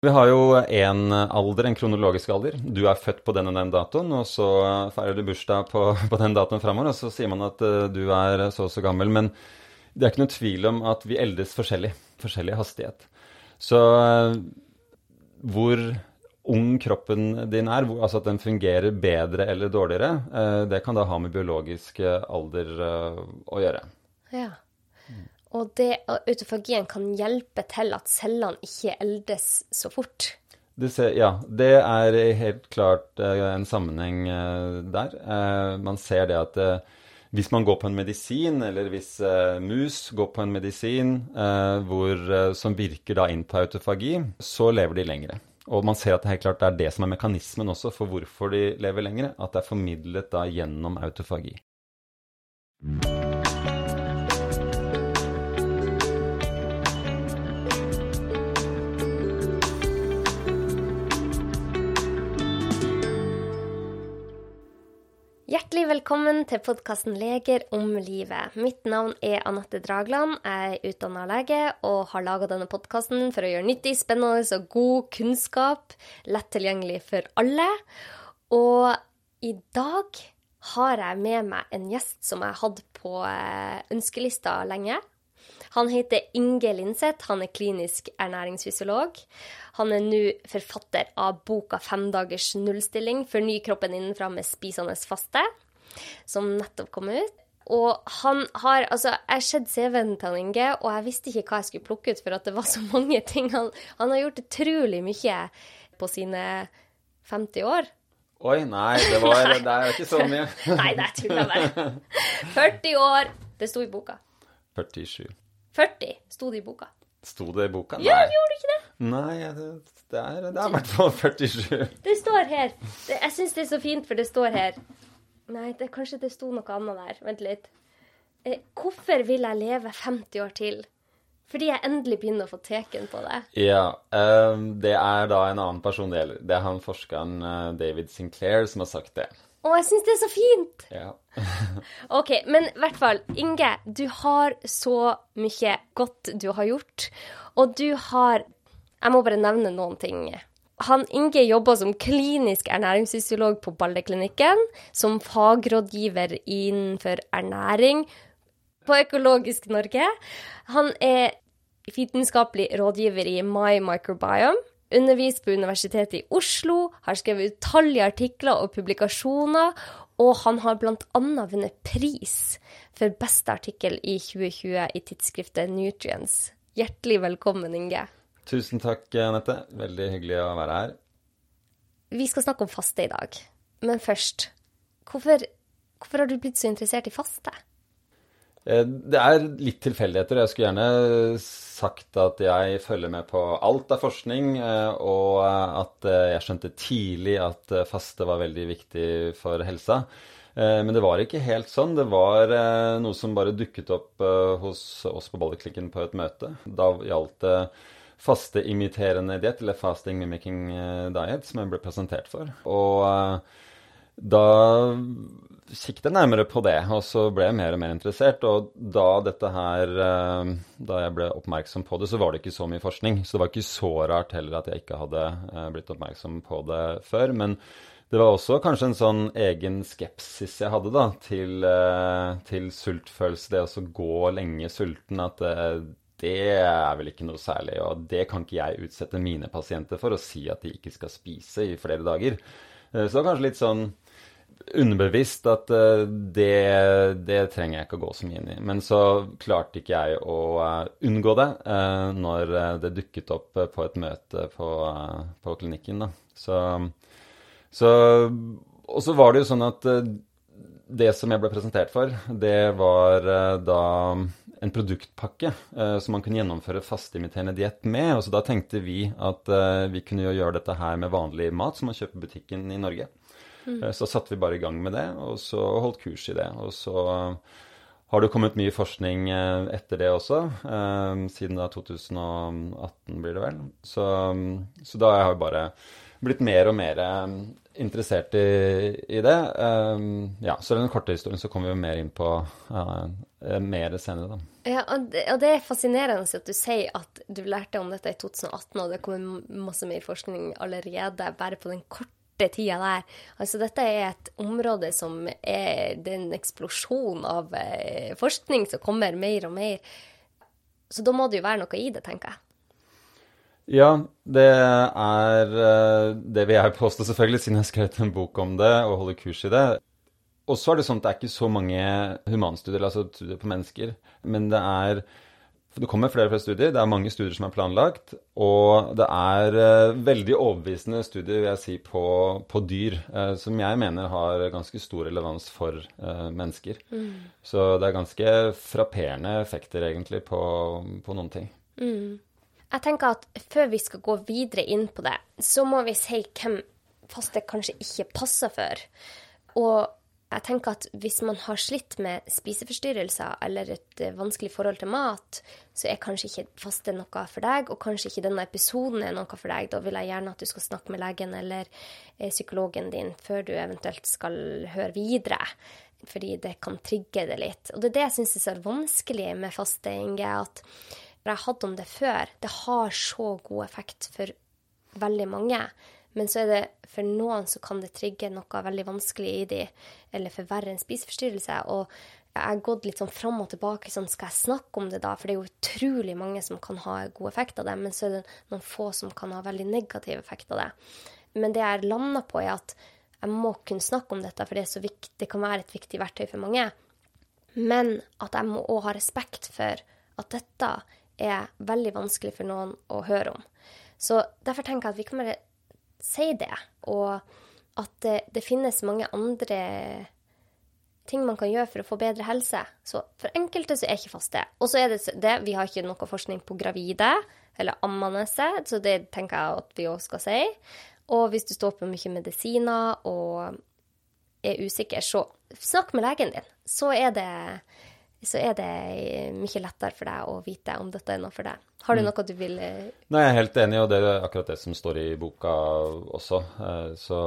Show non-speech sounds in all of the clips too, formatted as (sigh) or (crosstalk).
Vi har jo én alder, en kronologisk alder. Du er født på den og den datoen, og så feirer du bursdag på, på den datoen framover, og så sier man at uh, du er så og så gammel. Men det er ikke noe tvil om at vi eldes forskjellig. Forskjellig hastighet. Så uh, hvor ung kroppen din er, altså at den fungerer bedre eller dårligere, uh, det kan da ha med biologisk alder å gjøre. Ja. Og det, autofagien kan hjelpe til at cellene ikke eldes så fort. Det ser, ja, det er helt klart uh, en sammenheng uh, der. Uh, man ser det at hvis man går på en medisin, eller hvis mus går på en medisin hvor, som virker da inn på autofagi, så lever de lengre. Og man ser at det klart er det som er mekanismen også for hvorfor de lever lengre. At det er formidlet da gjennom autofagi. Velkommen til podkasten Leger om livet. Mitt navn er Anette Dragland. Jeg er utdanna lege og har laga denne podkasten for å gjøre nyttig, spennende og god kunnskap lett tilgjengelig for alle. Og i dag har jeg med meg en gjest som jeg har hatt på eh, ønskelista lenge. Han heter Inge Linseth. Han er klinisk ernæringsfysiolog. Han er nå forfatter av boka 'Femdagers nullstilling forny kroppen innenfra med spisende faste', som nettopp kom ut. Og han har Altså, jeg har sett CV-en til Inge, og jeg visste ikke hva jeg skulle plukke ut, for at det var så (laughs) mange ting. Han, han har gjort utrolig mye på sine 50 år. Oi, nei, det, var, (laughs) det er ikke så mye. (laughs) nei, det er tuller bare. 40 år. Det sto i boka. 47. 40 sto det i boka. Sto det i boka? Nei. Ja, gjorde det ikke det? Nei, det er i hvert fall 47. Det står her. Det, jeg syns det er så fint, for det står her Nei, det, kanskje det sto noe annet der. Vent litt. Eh, hvorfor vil jeg leve 50 år til? Fordi jeg endelig begynner å få teken på det. Ja. Um, det er da en annen person det gjelder. Det er han forskeren uh, David Sinclair som har sagt det. Å, jeg syns det er så fint! Ja. (laughs) OK, men i hvert fall, Inge, du har så mye godt du har gjort. Og du har Jeg må bare nevne noen ting. Han Inge jobber som klinisk ernæringsfysiolog på Balleklinikken, som fagrådgiver innenfor ernæring på Økologisk Norge. Han er vitenskapelig rådgiver i My Microbiome undervist på Universitetet i Oslo, har skrevet utallige artikler og publikasjoner, og han har bl.a. vunnet pris for beste artikkel i 2020 i tidsskriftet Nutrients. Hjertelig velkommen, Inge. Tusen takk, Anette. Veldig hyggelig å være her. Vi skal snakke om faste i dag. Men først, hvorfor, hvorfor har du blitt så interessert i faste? Eh, det er litt tilfeldigheter. Jeg skulle gjerne sagt at jeg følger med på alt av forskning, eh, og at eh, jeg skjønte tidlig at faste var veldig viktig for helsa. Men det var ikke helt sånn. Det var noe som bare dukket opp hos oss på Bolleklikken på et møte. Da gjaldt det fasteimiterende diett, eller fasting mimicking diet, som jeg ble presentert for. Og da kikket jeg nærmere på det, og så ble jeg mer og mer interessert. Og da dette her eh, Da jeg ble oppmerksom på det, så var det ikke så mye forskning. Så det var ikke så rart heller at jeg ikke hadde eh, blitt oppmerksom på det før. Men det var også kanskje en sånn egen skepsis jeg hadde da, til, eh, til sultfølelse. Det å gå lenge sulten. At det er vel ikke noe særlig. Og det kan ikke jeg utsette mine pasienter for å si at de ikke skal spise i flere dager. Så det var kanskje litt sånn underbevisst at uh, det, det, trenger jeg ikke å gå så mye inn i. Men så klarte ikke jeg å uh, unngå det når det dukket opp på et møte på, på klinikken. Da. Så, så, og så var det jo sånn at det som jeg ble presentert for, det var da en produktpakke som man kunne gjennomføre fasteimiterende diett med. Og så da tenkte vi at vi kunne jo gjøre dette her med vanlig mat som man kjøper i butikken i Norge. Mm. Så satte vi bare i gang med det, og så holdt kurs i det. Og så har det kommet mye forskning eh, etter det også, eh, siden da 2018 blir det vel. Så, så da har jeg bare blitt mer og mer um, interessert i, i det. Um, ja, så den korte historien så kommer vi mer inn på uh, mer senere, da. Ja, og det, og det, er fascinerende at du sier at du lærte om dette i 2018, og det kommer masse mer forskning allerede bare på den korte tida der. Altså dette er et område som er Det er en eksplosjon av eh, forskning som kommer mer og mer. Så da må det jo være noe i det, tenker jeg. Ja, det er eh, Det vil jeg påstå, selvfølgelig, siden jeg har skrevet en bok om det og holder kurs i det. Og så er det sånn at det er ikke så mange humanstudier, altså studier på mennesker. Men det er Det kommer flere og flere studier. Det er mange studier som er planlagt. Og det er uh, veldig overbevisende studier, vil jeg si, på, på dyr. Uh, som jeg mener har ganske stor relevans for mennesker. Mm. Så det er ganske frapperende effekter, egentlig, på, på noen ting. Mm. Jeg tenker at før vi skal gå videre inn på det, så må vi si hvem faste kanskje ikke passer for. Og jeg tenker at hvis man har slitt med spiseforstyrrelser eller et eh, vanskelig forhold til mat, så er kanskje ikke faste noe for deg, og kanskje ikke denne episoden er noe for deg. Da vil jeg gjerne at du skal snakke med legen eller eh, psykologen din før du eventuelt skal høre videre. Fordi det kan trigge det litt. Og det er det jeg syns er så vanskelig med faste, Inge, at jeg har hatt om det før. Det har så god effekt for veldig mange. Men så er det for noen så kan det trigge noe veldig vanskelig i de, eller forverre en spiseforstyrrelse. Og jeg har gått litt sånn fram og tilbake. sånn, Skal jeg snakke om det da? For det er jo utrolig mange som kan ha god effekt av det. Men så er det noen få som kan ha veldig negativ effekt av det. Men det jeg landa på, er at jeg må kunne snakke om dette, for det, viktig, det kan være et viktig verktøy for mange. Men at jeg må òg ha respekt for at dette er veldig vanskelig for noen å høre om. Så derfor tenker jeg at vi kan bare si det, og at det, det, finnes mange andre ting man kan gjøre for å få bedre helse. Så for enkelte så er ikke fast det. Og så er det det, vi har ikke noe forskning på gravide eller ammende, så det tenker jeg at vi òg skal si. Og hvis du står på mye medisiner og er usikker, så snakk med legen din. Så er det så er det mye lettere for deg å vite om dette er noe for deg. Har du mm. noe du vil eh, Nei, jeg er helt enig, og det er akkurat det som står i boka også. Eh, så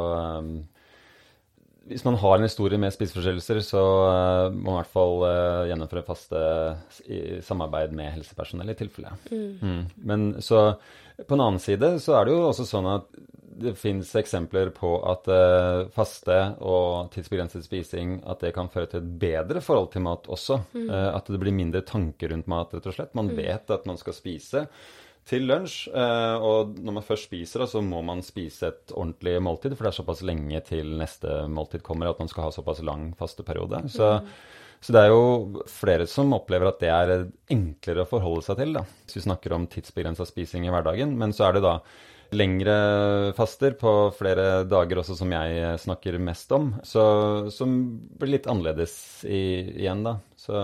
hvis man har en historie med spiseforstyrrelser, så må man i hvert fall gjennomføre faste samarbeid med helsepersonell i tilfelle. Mm. Mm. Men så på en annen side så er det jo også sånn at det fins eksempler på at uh, faste og tidsbegrenset spising at det kan føre til et bedre forhold til mat også. Mm. Uh, at det blir mindre tanker rundt mat, rett og slett. Man mm. vet at man skal spise til lunsj, uh, og når man først spiser, så må man spise et ordentlig måltid, for det er såpass lenge til neste måltid kommer at man skal ha såpass lang fasteperiode. Så mm. Så det er jo flere som opplever at det er enklere å forholde seg til, da. Hvis vi snakker om tidsbegrensa spising i hverdagen. Men så er det da lengre faster på flere dager også, som jeg snakker mest om, så, som blir litt annerledes i, igjen, da. Så,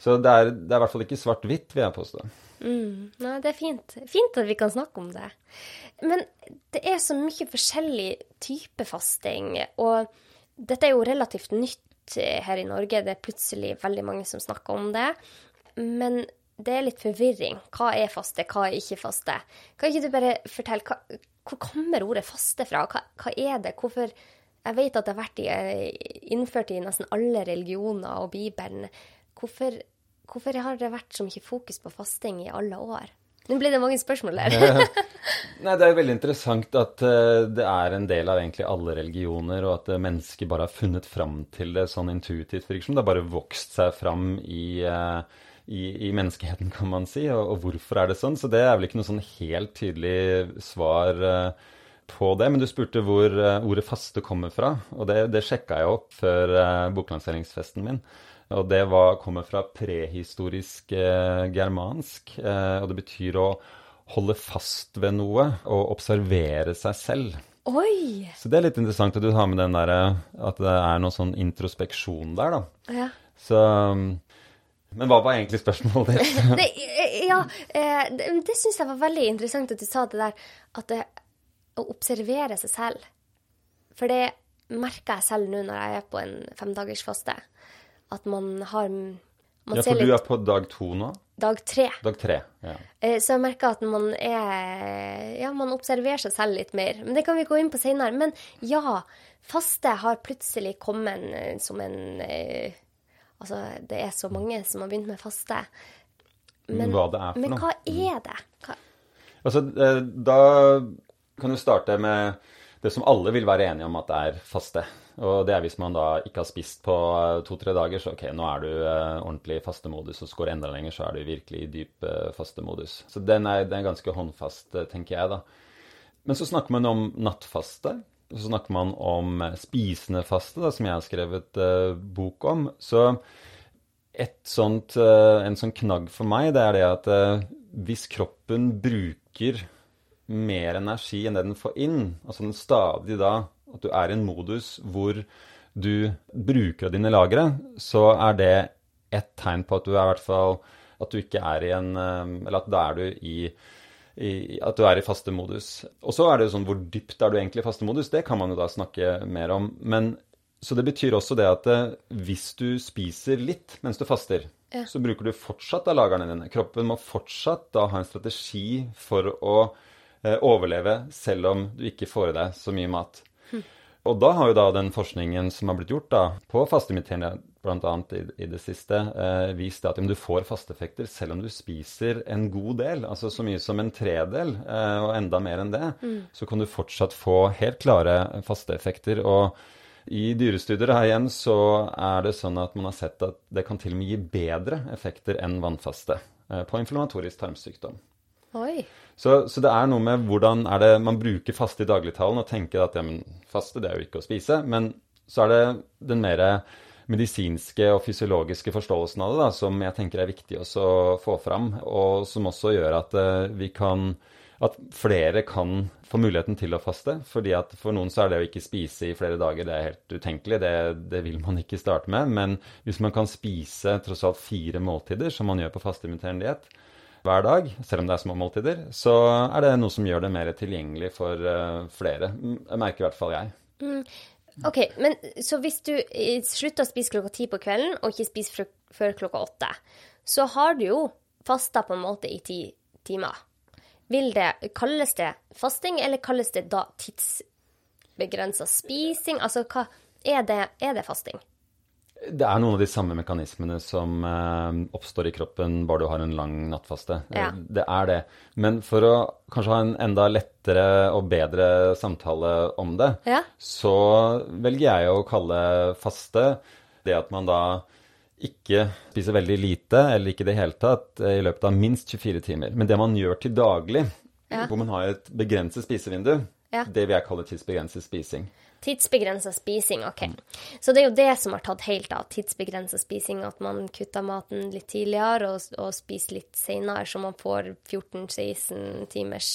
så det, er, det, er, i hvert fall ikke svart-hvitt, vil jeg påstå. Mm, nei, det er fint. Fint at vi kan snakke om det. Men det er så mye forskjellig type fasting, og dette er jo relativt nytt her i Norge. Det er plutselig veldig mange som snakker om det. Men det er litt forvirring. Hva er faste, hva er ikke faste? Kan ikke du bare fortelle hva, hvor kommer ordet faste fra? Hva, hva, er det? Hvorfor Jeg vet at det har vært i, innført i nesten alle religioner og Bibelen. Hvorfor, hvorfor har det vært så mye fokus på fasting i alle år? Nå blir det mange spørsmål der. (laughs) Nei, Det er veldig interessant at uh, det er en del av egentlig alle religioner, og at mennesket mennesker bare har funnet fram til det sånn intuitivt. Virker som det har bare vokst seg fram i uh, i, i, menneskeheten, kan man si. Og, og, hvorfor er det sånn? Så det er vel ikke noe sånn helt tydelig svar uh, på det. Men du spurte hvor uh, ordet faste kommer fra, og det, det sjekka jeg opp før uh, boklanseringsfesten min. Og det var, kommer fra prehistorisk germansk, og det betyr å holde fast ved noe og observere seg selv. Oi! Så det er litt interessant at du har med den der, at det er noe sånn introspeksjon der, da. Ja. Så men hva var egentlig spørsmålet ditt? (laughs) det, ja, eh, det, det syns jeg var veldig interessant at du sa det der at det, å observere seg selv. For det merker jeg selv nå når jeg er på en femdagersfaste, at man har man Ja, for du er på dag to nå? dag tre. Dag tre, ja. Eh, så jeg merker at man er Ja, man observerer seg selv litt mer. Men det kan vi gå inn på seinere. Men ja, faste har plutselig kommet eh, som en eh, Altså, det er så mange som har begynt med faste. Men hva det er for men noe. hva er det? Hva, Altså, eh, da kan du starte med det som alle vil være enige om at det er faste. Og det er hvis man da ikke har spist på eh, to-tre dager, så ok, nå er du eh, ordentlig i fastemodus, og så går det enda lenger, så er du virkelig i dyp fastemodus. Så den er, den er ganske håndfast, tenker jeg, da. Men så snakker man om nattfaste. Så snakker man om eh, spisende faste, da, som jeg har skrevet eh, bok om. Så sånt, eh, en sånn knagg for meg, det er det at eh, hvis kroppen bruker mer energi enn det den får inn, altså den stadig da, at du er i en modus hvor du bruker av dine lagre, så er det et tegn på at du er i hvert fall at du ikke er i en Eller at da er du i i, at du er i faste modus. Og så er det jo sånn hvor dypt er du egentlig i faste modus? Det kan man jo da snakke mer om. Men så det betyr også det at eh, hvis du spiser litt mens du faster, Ja. så bruker du fortsatt av lagrene dine. Kroppen må fortsatt da ha en strategi for å eh, overleve selv om du ikke får i deg så mye mat. Og da har jo da den forskningen som har blitt gjort da, på fasteimiterende bl.a. I, i det siste, eh, vist at om du får fasteeffekter selv om du spiser en god del, altså så mye som en tredel, eh, og enda mer enn det, så kan du fortsatt få helt klare fasteeffekter. Og i dyrestudier her igjen så er det sånn at man har sett at det kan til og med gi bedre effekter enn vannfaste eh, på inflammatorisk tarmsykdom. Oi. Så, så det er noe med hvordan er det man bruker faste i dagligtalen og tenker at ja, men faste det er jo ikke å spise. Men så er det den mer medisinske og fysiologiske forståelsen av det da, som jeg tenker er viktig å få fram, og som også gjør at eh, vi kan at flere kan få muligheten til å faste. fordi at For noen så er det å ikke spise i flere dager det er helt utenkelig. Det, det vil man ikke starte med. Men hvis man kan spise tross alt fire måltider, som man gjør på fasteimiterende diett, hver dag, selv om det er små måltider, så er det noe som gjør det mer tilgjengelig for eh, flere. Jeg merker i hvert fall jeg. OK, men så hvis du eh, slutter å spise klokka ti på kvelden, og ikke spiser før klokka åtte, så har du jo fasta på en måte i ti timer. Vil det, Kalles det fasting, eller kalles det da tidsbegrensa spising? Altså, hva er det, er det fasting? Det er noen av de samme mekanismene som eh, oppstår i kroppen bare du har en lang nattfaste. Ja. Eh, Det er det. Men for å kanskje ha en enda lettere og bedre samtale om det, Ja. så velger jeg å kalle faste det at man da ikke spiser veldig lite, eller ikke i det hele tatt, eh, i løpet av minst 24 timer. Men det man gjør til daglig, Ja. hvor man har et begrenset spisevindu, Ja. det vil jeg kalle tidsbegrenset spising. Tidsbegrensa spising, OK. Så det er jo det som har tatt helt av, tidsbegrensa spising. At man kutter maten litt tidligere og, og spiser litt seinere, så man får 14-16 timers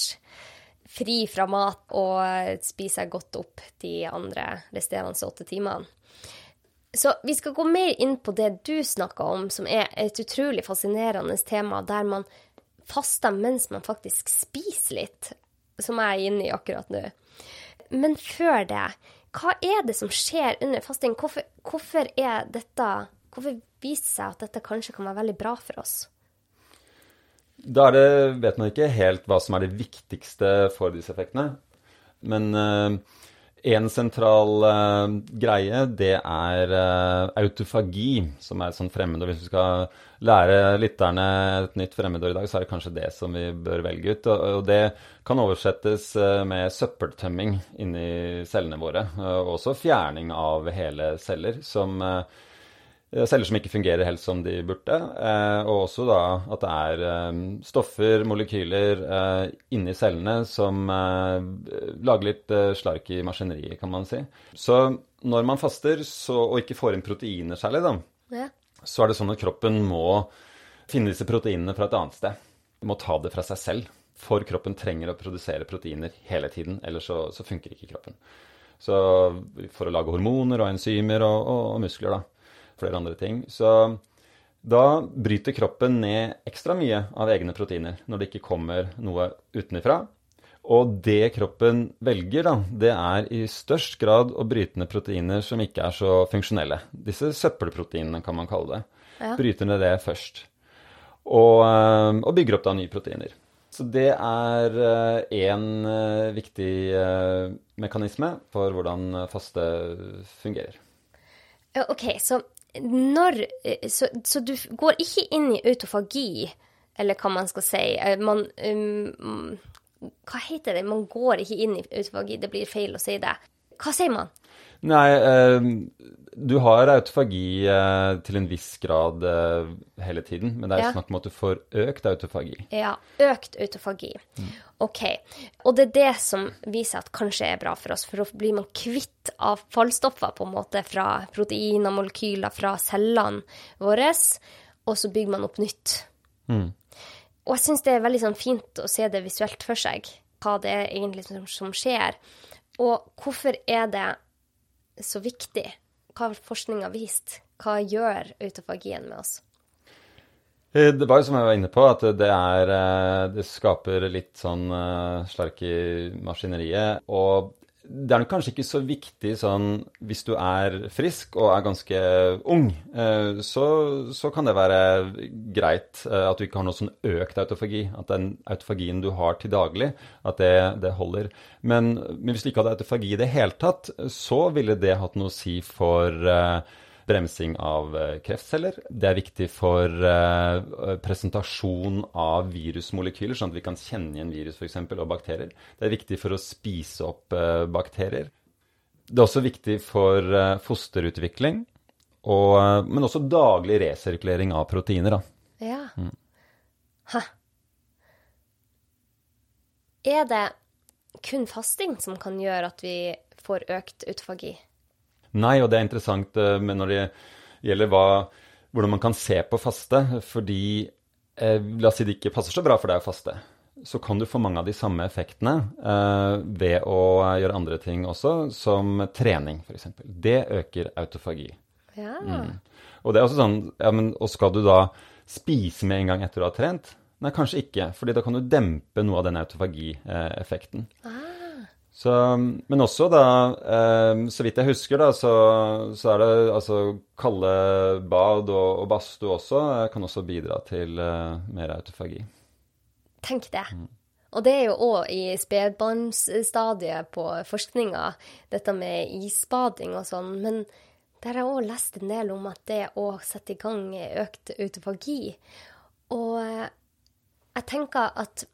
fri fra mat og spiser godt opp de andre resterende åtte timene. Så vi skal gå mer inn på det du snakka om, som er et utrolig fascinerende tema, der man faster mens man faktisk spiser litt, som jeg er inne i akkurat nå. Men før det, hva er det som skjer under fasting? Hvorfor, hvorfor dette Hvorfor viser det seg at dette kanskje kan være veldig bra for oss? Da det, vet man ikke helt hva som er det viktigste for disse effektene. Men én sentral uh, greie, det er uh, autofagi, som er et sånt fremmedord. Hvis vi skal lære lytterne et nytt fremmedord i dag, så er det kanskje det som vi bør velge ut. Og, og det kan oversettes uh, med søppeltømming inni cellene våre. Og også fjerning av hele celler, som eh, Celler som ikke fungerer helt som de burde. Eh, og også da at det er eh, stoffer, molekyler, eh, inni cellene som eh, lager litt eh, slark i maskineriet, kan man si. Så når man faster så, og ikke får inn proteiner særlig, da, Ja. så er det sånn at kroppen må finne disse proteinene fra et annet sted. De må ta det fra seg selv. For kroppen trenger å produsere proteiner hele tiden, ellers så, så funker ikke kroppen. Så for å lage hormoner og enzymer og, og, og muskler, da. Flere andre ting. Så da bryter kroppen ned ekstra mye av egne proteiner når det ikke kommer noe utenfra. Og det kroppen velger, da, det er i størst grad å bryte ned proteiner som ikke er så funksjonelle. Disse søppelproteinene, kan man kalle det. Ja. Bryter ned det først. og, eh, og bygger opp da nye proteiner. Så det er én viktig mekanisme for hvordan faste fungerer. OK, så når Så, så du går ikke inn i autofagi, eller hva man skal si. Man um, Hva heter det? Man går ikke inn i autofagi, det blir feil å si det. Hva sier man? Nei, eh, du har autofagi eh, til en viss grad eh, hele tiden, men det er ja. snakk om at du får økt autofagi. Ja, økt autofagi. Mm. OK. Og det er det som viser at kanskje er bra for oss, for da blir man kvitt avfallsstoffer på en måte fra proteiner, molekyler fra cellene våre, og så bygger man opp nytt. Mm. Og jeg syns det er veldig sånn fint å se det visuelt for seg, hva det er egentlig som, som skjer. Og hvorfor er det så viktig? Hva har forskninga vist? Hva gjør autofagien med oss? Eh, det var jo som jeg var inne på, at det, er, eh, det skaper litt sånn eh, slark i maskineriet. Og det er kanskje ikke så viktig sånn hvis du er frisk og er ganske ung, så, så kan det være greit at du ikke har noe sånn økt autofagi. At den autofagien du har til daglig, at det, det holder. Men, men, hvis du ikke hadde autofagi i det hele tatt, så ville det hatt noe å si for bremsing av eh, kreftceller. Det er viktig for uh, presentasjon av virusmolekyler, sånn at vi kan kjenne igjen virus for eksempel, og bakterier. Det er viktig for å spise opp uh, bakterier. Det er også viktig for fosterutvikling, og, men også daglig resirkulering av proteiner. Da. Ja. Mm. Ha. Er det kun fasting som kan gjøre at vi får økt autofagi? Nei, og det er interessant eh, men når det gjelder hva, hvordan man kan se på faste. Fordi eh, la oss si det ikke passer så bra for deg å faste. Så kan du få mange av de samme effektene eh, ved å gjøre andre ting også, som trening f.eks. Det øker autofagi. Ja. Mm. Og det er også sånn ja, men, Og skal du da spise med en gang etter du har trent? Nei, kanskje ikke, fordi da kan du dempe noe av den autofagieffekten. Ah. Så, men også da, eh, så vidt jeg husker, da, så, så er det altså kalde bad og, og badstue også eh, kan også bidra til eh, mer autofagi. Tenk det. Mm. Og det er jo òg i spedbarnsstadiet på forskninga, dette med isbading og sånn. Men der har jeg òg lest en del om at det å sette i gang økt autofagi. Og eh, jeg tenker at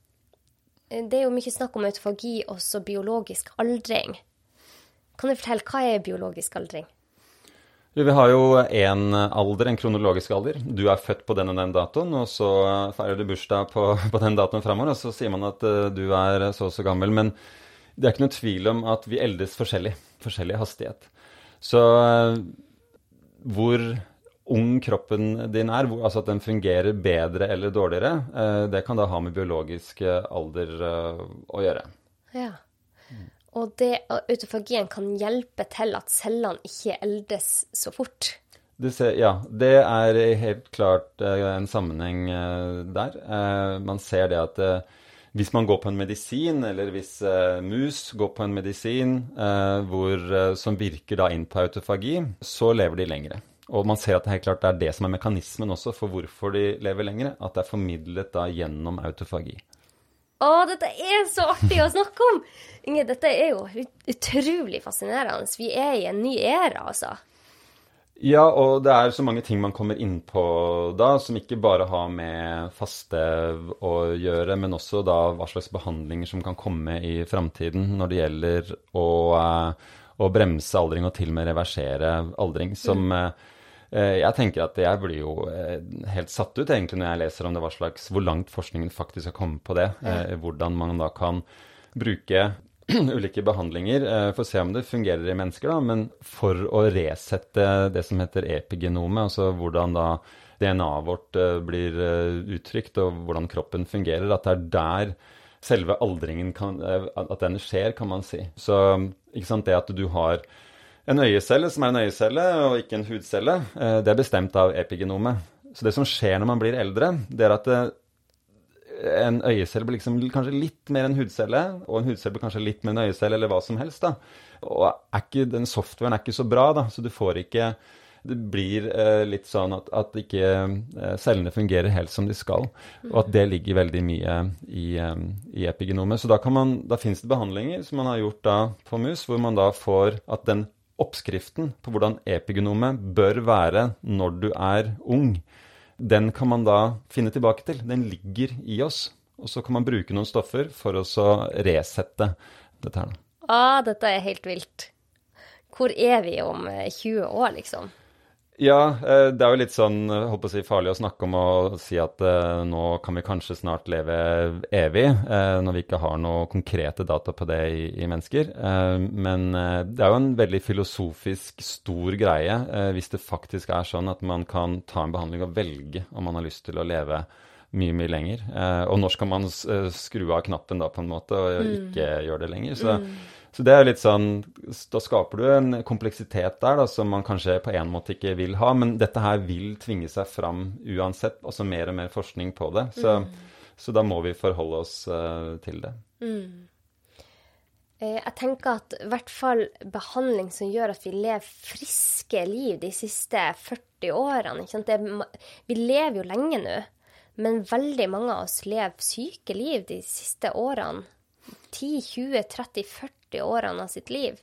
det er jo mye snakk om autofagi også biologisk aldring. Kan du fortelle, hva er biologisk aldring? Vi har jo én alder, en kronologisk alder. Du er født på den og den datoen, og så feirer du bursdag på, på den datoen framover, og så sier man at uh, du er så og så gammel. Men det er ikke noe tvil om at vi eldes forskjellig. Forskjellig hastighet. Så uh, hvor ung kroppen din er, altså at den fungerer bedre eller dårligere, eh, det kan da ha med biologisk eh, alder eh, å gjøre. Ja. Og det, autofagien kan hjelpe til at cellene ikke eldes så fort? Det ser, ja, det er helt klart en sammenheng der. Man ser det at hvis man går på en medisin, eller hvis mus går på en medisin hvor, som virker da inn på autofagi, så lever de lengre. Og man ser at det helt klart er det som er mekanismen også for hvorfor de lever lenger. At det er formidlet da gjennom autofagi. Å, dette er så artig å snakke om! Inge, dette er jo utrolig fascinerende. Vi er i en ny æra, altså. Ja, og det er så mange ting man kommer inn på da, som ikke bare har med faste å gjøre, men også da hva slags behandlinger som kan komme i framtiden når det gjelder å, eh, å bremse aldring og til og med reversere aldring. Som mm Eh, jeg tenker at jeg blir jo eh, helt satt ut egentlig når jeg leser om det hva slags, hvor langt forskningen faktisk har kommet på det. Ja. Eh, hvordan man da kan bruke (clears throat) ulike behandlinger for å se om det fungerer i mennesker, da, men for å resette det som heter epigenomet, altså hvordan da DNA-et vårt blir uttrykt, og hvordan kroppen fungerer, at det er der selve aldringen kan, at den skjer, kan man si. Så det at du har en øyecelle som er en øyecelle, og ikke en hudcelle, eh, det er bestemt av epigenomet. Så det som skjer når man blir eldre, det er at eh, en øyecelle blir liksom kanskje litt mer en hudcelle, og en hudcelle blir kanskje litt mer en øyecelle, eller hva som helst. da. Og ikke, den softwaren er ikke så bra, da, så du får ikke det blir eh, litt sånn at, at ikke eh, cellene fungerer helt som de skal. Og at det ligger veldig mye i, i epigenomet. Så da, man, da finnes det behandlinger som man har gjort da på mus, hvor man da får at den oppskriften på hvordan epigenomet bør være når du er ung, den kan man da finne tilbake til. Den ligger i oss. Og så kan man bruke noen stoffer for å resette dette her. Ah, dette er helt vilt. Hvor er vi om 20 år, liksom? Ja, det er jo litt sånn håper å si, farlig å snakke om å si at uh, nå kan vi kanskje snart leve evig, når vi ikke har noe konkrete data på det i, i mennesker. Men det er jo en veldig filosofisk stor greie hvis det faktisk er sånn at man kan ta en behandling og velge om man har lyst til å leve mye, mye lenger. og når skal man skru av knappen da, på en måte, og mm. ikke gjøre det lenger? Så mm. Så det er litt sånn Da skaper du en kompleksitet der da, som man kanskje på en måte ikke vil ha, men dette her vil tvinge seg fram uansett. Altså mer og mer forskning på det. Så, mm. så da må vi forholde oss uh, til det. Mm. Eh, jeg tenker at i hvert fall behandling som gjør at vi lever friske liv de siste 40 årene det, Vi lever jo lenge nå, men veldig mange av oss lever syke liv de siste årene. 10, 20, 30, 40 årene av sitt liv.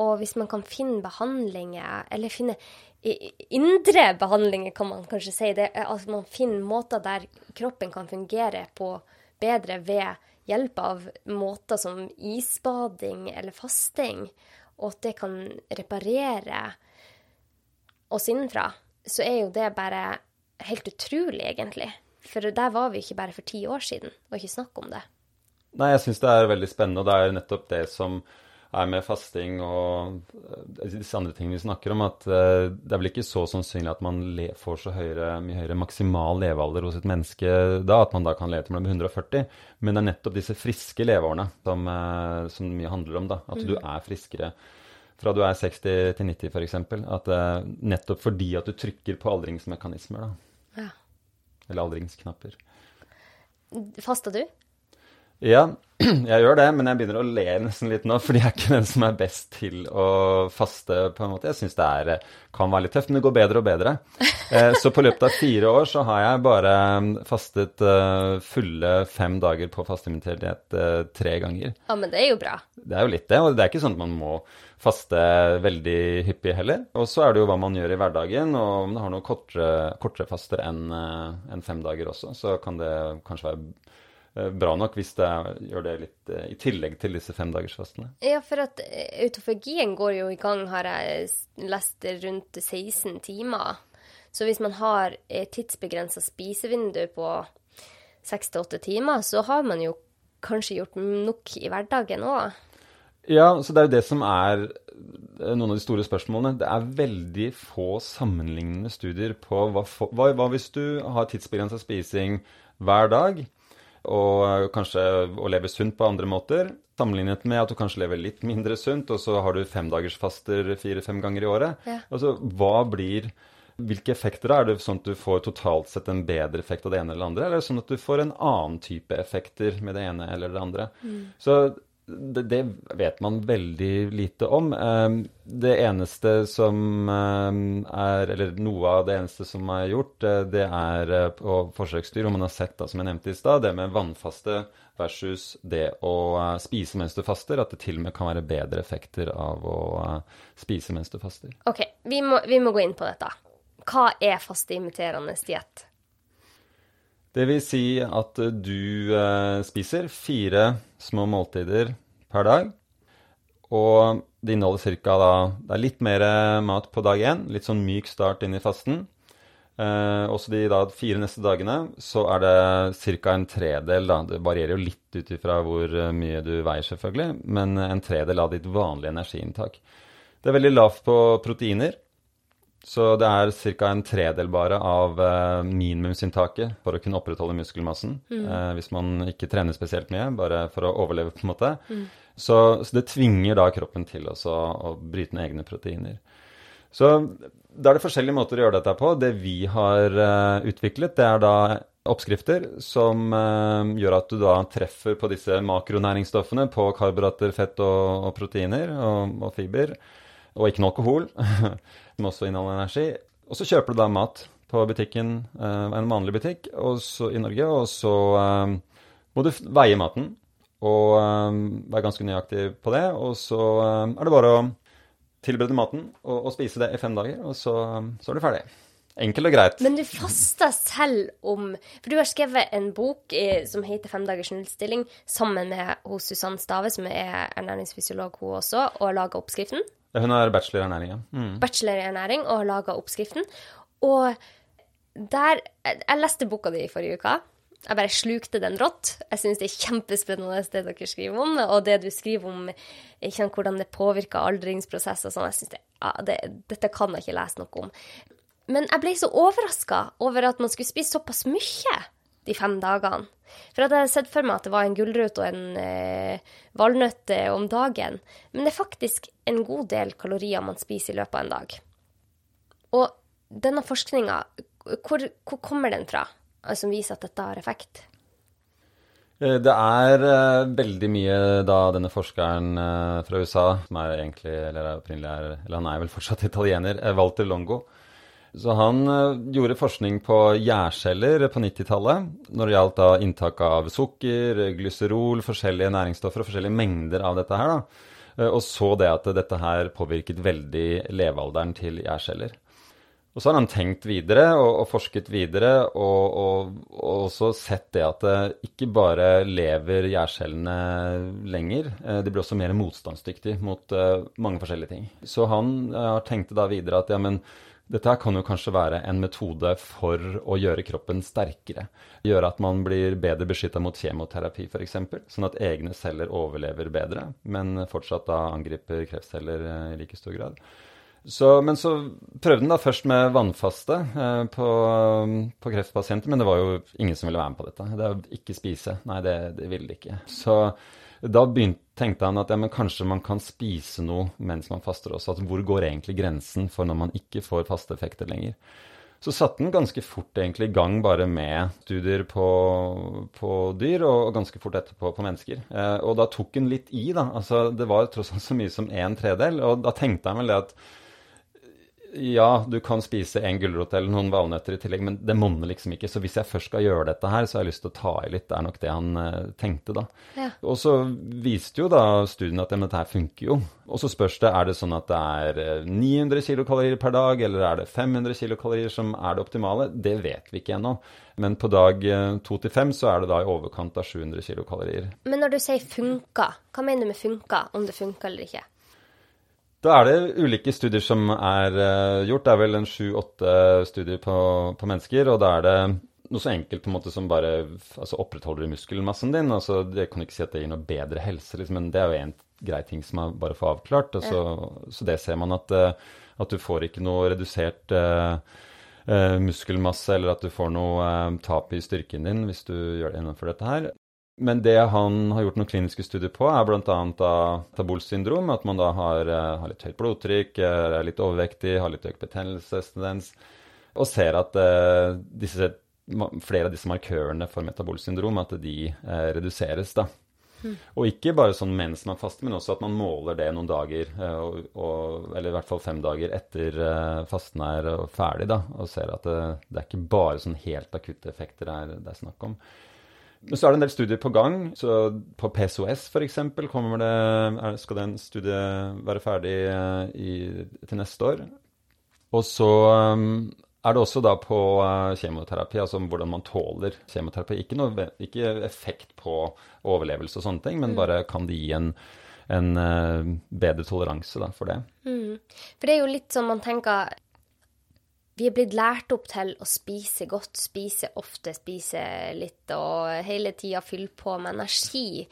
Og hvis man kan finne behandlinger, eller finne indre behandlinger, kan man kanskje si, det, altså man finner måter der kroppen kan fungere på bedre ved hjelp av måter som isbading eller fasting, og at det kan reparere oss innenfra, så er jo det bare helt utrolig, egentlig. For der var vi ikke bare for ti år siden. og ikke snakk om det. Nei, jeg syns det er veldig spennende, og det er nettopp det som er med fasting og eh, disse andre tingene vi snakker om, at uh, det er vel ikke så sannsynlig at man får så høyere, mye høyere maksimal levealder hos et menneske da, at man da kan leve til man blir 140. Men det er nettopp disse friske leveårene som, uh, som mye handler om, da. At mm. du er friskere fra du er 60 til 90 f.eks. At nettopp fordi at du trykker på aldringsmekanismer, da. Ja. Eller aldringsknapper. Fasta du? Ja, (clears throat) jeg gjør det, men jeg begynner å le nesten litt nå, fordi jeg er ikke den som er best til å faste, på en måte. Jeg syns det er, kan være litt tøft, men det går bedre og bedre. Eh, så på løpet av fire år så har jeg bare fastet eh, fulle fem dager på fasteinvitert eh, tre ganger. Ja, men det er jo bra. Det er jo litt det, og det er ikke sånn at man må faste veldig hyppig heller. Og så er det jo hva man gjør i hverdagen, og om det har noe kortere, kortere faster enn en fem dager også, så kan det kanskje være Eh, bra nok hvis det gjør det litt eh, i tillegg til disse femdagersfastene. Ja, for at eh, autofagien går jo i gang, har jeg lest, rundt 16 timer. Så hvis man har tidsbegrensa spisevindu på 6-8 timer, så har man jo kanskje gjort nok i hverdagen òg. Ja, så det er jo det som er noen av de store spørsmålene. Det er veldig få sammenlignende studier på hva, hva hvis du har tidsbegrensa spising hver dag og eh, kanskje å leve sunt på andre måter. Sammenlignet med at du kanskje lever litt mindre sunt, og så har du femdagersfaster fire-fem ganger i året. Ja. Altså, hva blir hvilke effekter er det sånn at du får totalt sett en bedre effekt av det ene eller det andre, eller er det sånn at du får en annen type effekter med det ene eller det andre? Mm. Så det, det, vet man veldig lite om. Ehm, det eneste som ehm, er Eller noe av det eneste som er gjort, eh, det er eh, på forsøksdyr, og man har sett, da, som jeg nevnte i stad, det med vannfaste versus det å eh, spise mens du faster. At det til og med kan være bedre effekter av å spise mens du faster. OK, vi må, vi må gå inn på dette. Hva er fasteimiterende diett? Det vil si at du eh, spiser fire små måltider per dag. Og det inneholder ca. litt mer mat på dag én. Litt sånn myk start inn i fasten. Eh, også de da, fire neste dagene så er det ca. en tredel. da, Det varierer jo litt ut ifra hvor eh, mye du veier, selvfølgelig, men en tredel av ditt vanlige energiinntak. Det er veldig lavt på proteiner. Så det er ca. en tredel bare av uh, minimumsinntaket for å kunne opprettholde muskelmassen. Mm. Uh, hvis man ikke trener spesielt mye, bare for å overleve, på en måte. Mm. Så, så, det tvinger da kroppen til også, å bryte ned egne proteiner. Så da er det forskjellige måter å gjøre dette på. Det vi har uh, utviklet, det er da oppskrifter som gjør at du da treffer på disse makronæringsstoffene, på karbohydrater, fett og, og proteiner og, og fiber og ikke noe alkohol, (laughs) men også inneholder energi. Og så kjøper du da mat på butikken, eh, en vanlig butikk i Norge, og så eh, må du veie maten og eh, være ganske nøyaktig på det. Og så er det bare å tilberede maten og, og, spise det i fem dager, og så, så er du ferdig. Enkelt og greit. Men du faster selv om For du har skrevet en bok i, som heter 'Fem dagers nullstilling' sammen med hos Susann Stave, som er ernæringsfysiolog, hun også, og har laga oppskriften. Hun er bachelor i ernæring, ja. Mm. Bachelor i ernæring og har laga oppskriften. Og der Jeg leste boka di i forrige uke. Jeg bare slukte den rått. Jeg syns det er kjempespennende det dere skriver om, og det du skriver om ikke, hvordan det påvirker aldringsprosess og sånn. Jeg synes det, ja, det, Dette kan jeg ikke lese noe om. Men jeg ble så overraska over at man skulle spise såpass mye de fem dagene. For jeg hadde sett for meg at det var en gulrot og en eh, valnøtt eh, om dagen. Men det er faktisk en god del kalorier man spiser i løpet av en dag. Og denne forskninga, hvor, hvor, kommer den fra, som viser at dette har effekt? Eh, det er uh, veldig mye da denne forskeren fra USA, som er egentlig, eller er, eller han er vel fortsatt italiener, Walter Longo, så han uh, gjorde forskning på gjærceller på 90-tallet når det gjaldt da inntak av sukker, glyserol, forskjellige næringsstoffer og forskjellige mengder av dette her. da. Uh, og så det at dette her påvirket veldig levealderen til gjærceller. Og så har han tenkt videre og, og forsket videre, og, og, og, også sett det at det eh, ikke bare lever gjærcellene lenger, de blir også mer motstandsdyktige mot mange forskjellige ting. Så han har tenkt da videre at ja, men dette kan jo kanskje være en metode for å gjøre kroppen sterkere. Gjøre at man blir bedre beskytta mot kjemoterapi f.eks., sånn at egne celler overlever bedre, men fortsatt da angriper kreftceller eh, i like stor grad. Så, men så prøvde den da først med vannfaste eh, på, på, kreftpasienter, men det var jo ingen som ville være med på dette. Det er ikke spise. Nei, det, det ville de ikke. Så da begynte, tenkte han at ja, kanskje man kan spise noe mens man faster også. Altså, hvor går egentlig grensen for når man ikke får fasteeffekter lenger? Så satte han ganske fort egentlig i gang bare med studier på, på dyr, og, ganske fort etterpå på mennesker. Eh, og da tok han litt i, da. Altså, det var tross alt så mye som en tredel. Og da tenkte han vel det at ja, du kan spise en gulrot eller noen valnøtter i tillegg, men det monner liksom ikke. Så hvis jeg først skal gjøre dette her, så har jeg lyst til å ta i litt. Det er nok det han uh, tenkte, da. Ja. Og så viste jo da studien at dette her funker jo. Og så spørs det er det sånn at det er 900 eh, kilokalorier per dag, eller er det 500 kilokalorier som er det optimale? Det vet vi ikke ennå. Men på dag eh, to til fem så er det da i overkant av 700 kilokalorier. Men når du sier funka, hva mener du med funka? Om det funka eller ikke? Da er det ulike studier som er uh, gjort. Det er vel en sju-åtte studier på, på, mennesker. Og da er det noe så enkelt på en måte som bare altså, opprettholder muskelmassen din. Altså, Jeg kan ikke si at det gir noe bedre helse, liksom, men det er jo en grei ting som man bare får avklart. Så, ja. så, det ser man at, uh, at, du får ikke noe redusert uh, muskelmasse, eller at du får noe tap i styrken din hvis du gjør det innenfor dette her. Men det han har gjort noen kliniske studier på, er bl.a. tabolsyndrom. At man da har, eh, har, litt høyt blodtrykk, er litt overvektig, har litt økt betennelsestendens. Og ser at eh, disse, flere av disse markørene for metabolsyndrom at de eh, reduseres. da. Mm. Og ikke bare sånn mens man faster, men også at man måler det noen dager, og, og, eller i hvert fall fem dager etter uh, fasten er ferdig, da, og ser at det, det er ikke bare sånn helt akutte effekter det er, det er snakk om. Men så er det en del studier på gang. så På PSOS f.eks. skal den studien være ferdig eh, i, til neste år. Og så um, er det også da på uh, kjemoterapi, altså hvordan man tåler kjemoterapi. Ikke, noe, ikke effekt på overlevelse og sånne ting, men mm. bare kan det gi en, en uh, bedre toleranse da, for det. Mm. For det er jo litt sånn man tenker vi er blitt lært opp til å spise godt, spise ofte, spise litt og hele tida fylle på med energi.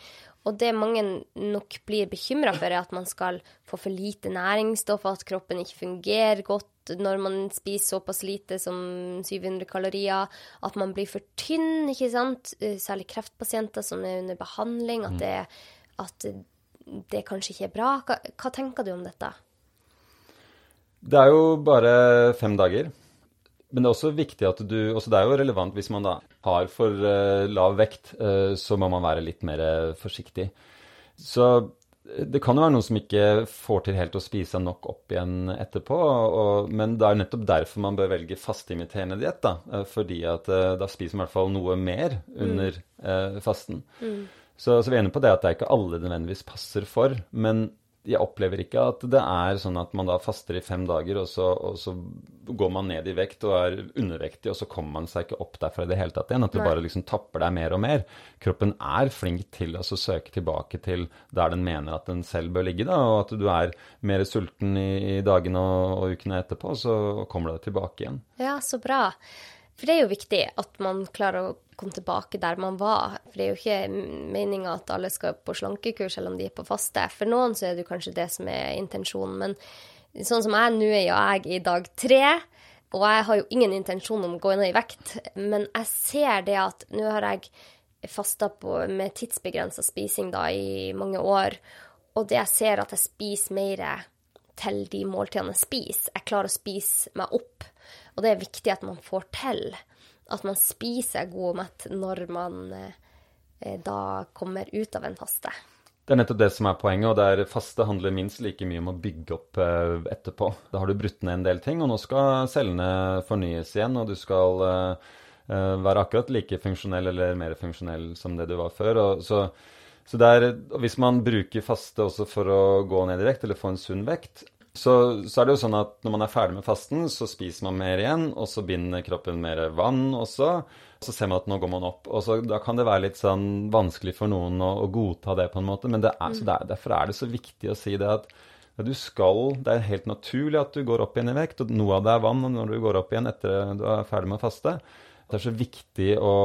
Og det mange nok blir bekymra for, er at man skal få for lite næringsstoff, at kroppen ikke fungerer godt når man spiser såpass lite som 700 kalorier, at man blir for tynn, ikke sant? Særlig kreftpasienter som er under behandling, at mm. det, at det kanskje ikke er bra. Hva, hva tenker du om dette? Det er jo bare fem dager. Men det er også viktig at du også Det er jo relevant hvis man da har for uh, lav vekt, uh, så må man være litt mer forsiktig. Så det kan jo være noen som ikke får til helt å spise seg nok opp igjen etterpå. Og, men det er nettopp derfor man bør velge fastimiterende diett. Da, eh, fordi at eh, da spiser man i hvert fall noe mer under mm. eh, fasten. Mm. Så, så, vi er enige på det at det er ikke alle det nødvendigvis passer for. Men jeg opplever ikke at det er sånn at man da faster i fem dager, og så, og så, går man ned i vekt og er undervektig, og så kommer man seg ikke opp derfra i det hele tatt igjen. At det bare liksom tapper deg mer og mer. Kroppen er flink til å søke tilbake til der den mener at den selv bør ligge, da, og at du er mer sulten i, i dagene og, og ukene etterpå, så kommer du deg tilbake igjen. Ja, så bra. For det er jo viktig at man klarer å komme tilbake der man var. For det er jo ikke meninga at alle skal på slankekurs selv om de er på faste. For noen så er det kanskje det som er intensjonen. Men sånn som jeg, nå er jo jeg i dag tre. Og jeg har jo ingen intensjon om å gå ned i vekt, men jeg ser det at nå har jeg fasta med tidsbegrensa spising da i mange år, og det jeg ser at jeg spiser mer til de måltidene jeg spiser. Jeg klarer å spise meg opp, og det er viktig at man får til at man spiser god mett når man eh, da kommer ut av en faste. Det er nettopp det som er poenget, og der faste handler minst like mye om å bygge opp eh, etterpå. Da har du brutt ned en del ting, og nå skal cellene fornyes igjen, og du skal eh, være akkurat like funksjonell eller mer funksjonell som det du var før. Og så, så der, hvis man bruker faste også for å gå ned i vekt eller få en sunn vekt, så, så, er det jo sånn at når man er ferdig med fasten, så spiser man mer igjen, og så binder kroppen mer vann også. Så ser man at nå går man opp. Og så, da kan det være litt sånn vanskelig for noen å, å godta det på en måte. Men er, mm. er, derfor er det så viktig å si det at ja, du skal, Det er helt naturlig at du går opp igjen i vekt, og noe av det er vann når du går opp igjen etter du er ferdig med å faste. Det er så viktig å,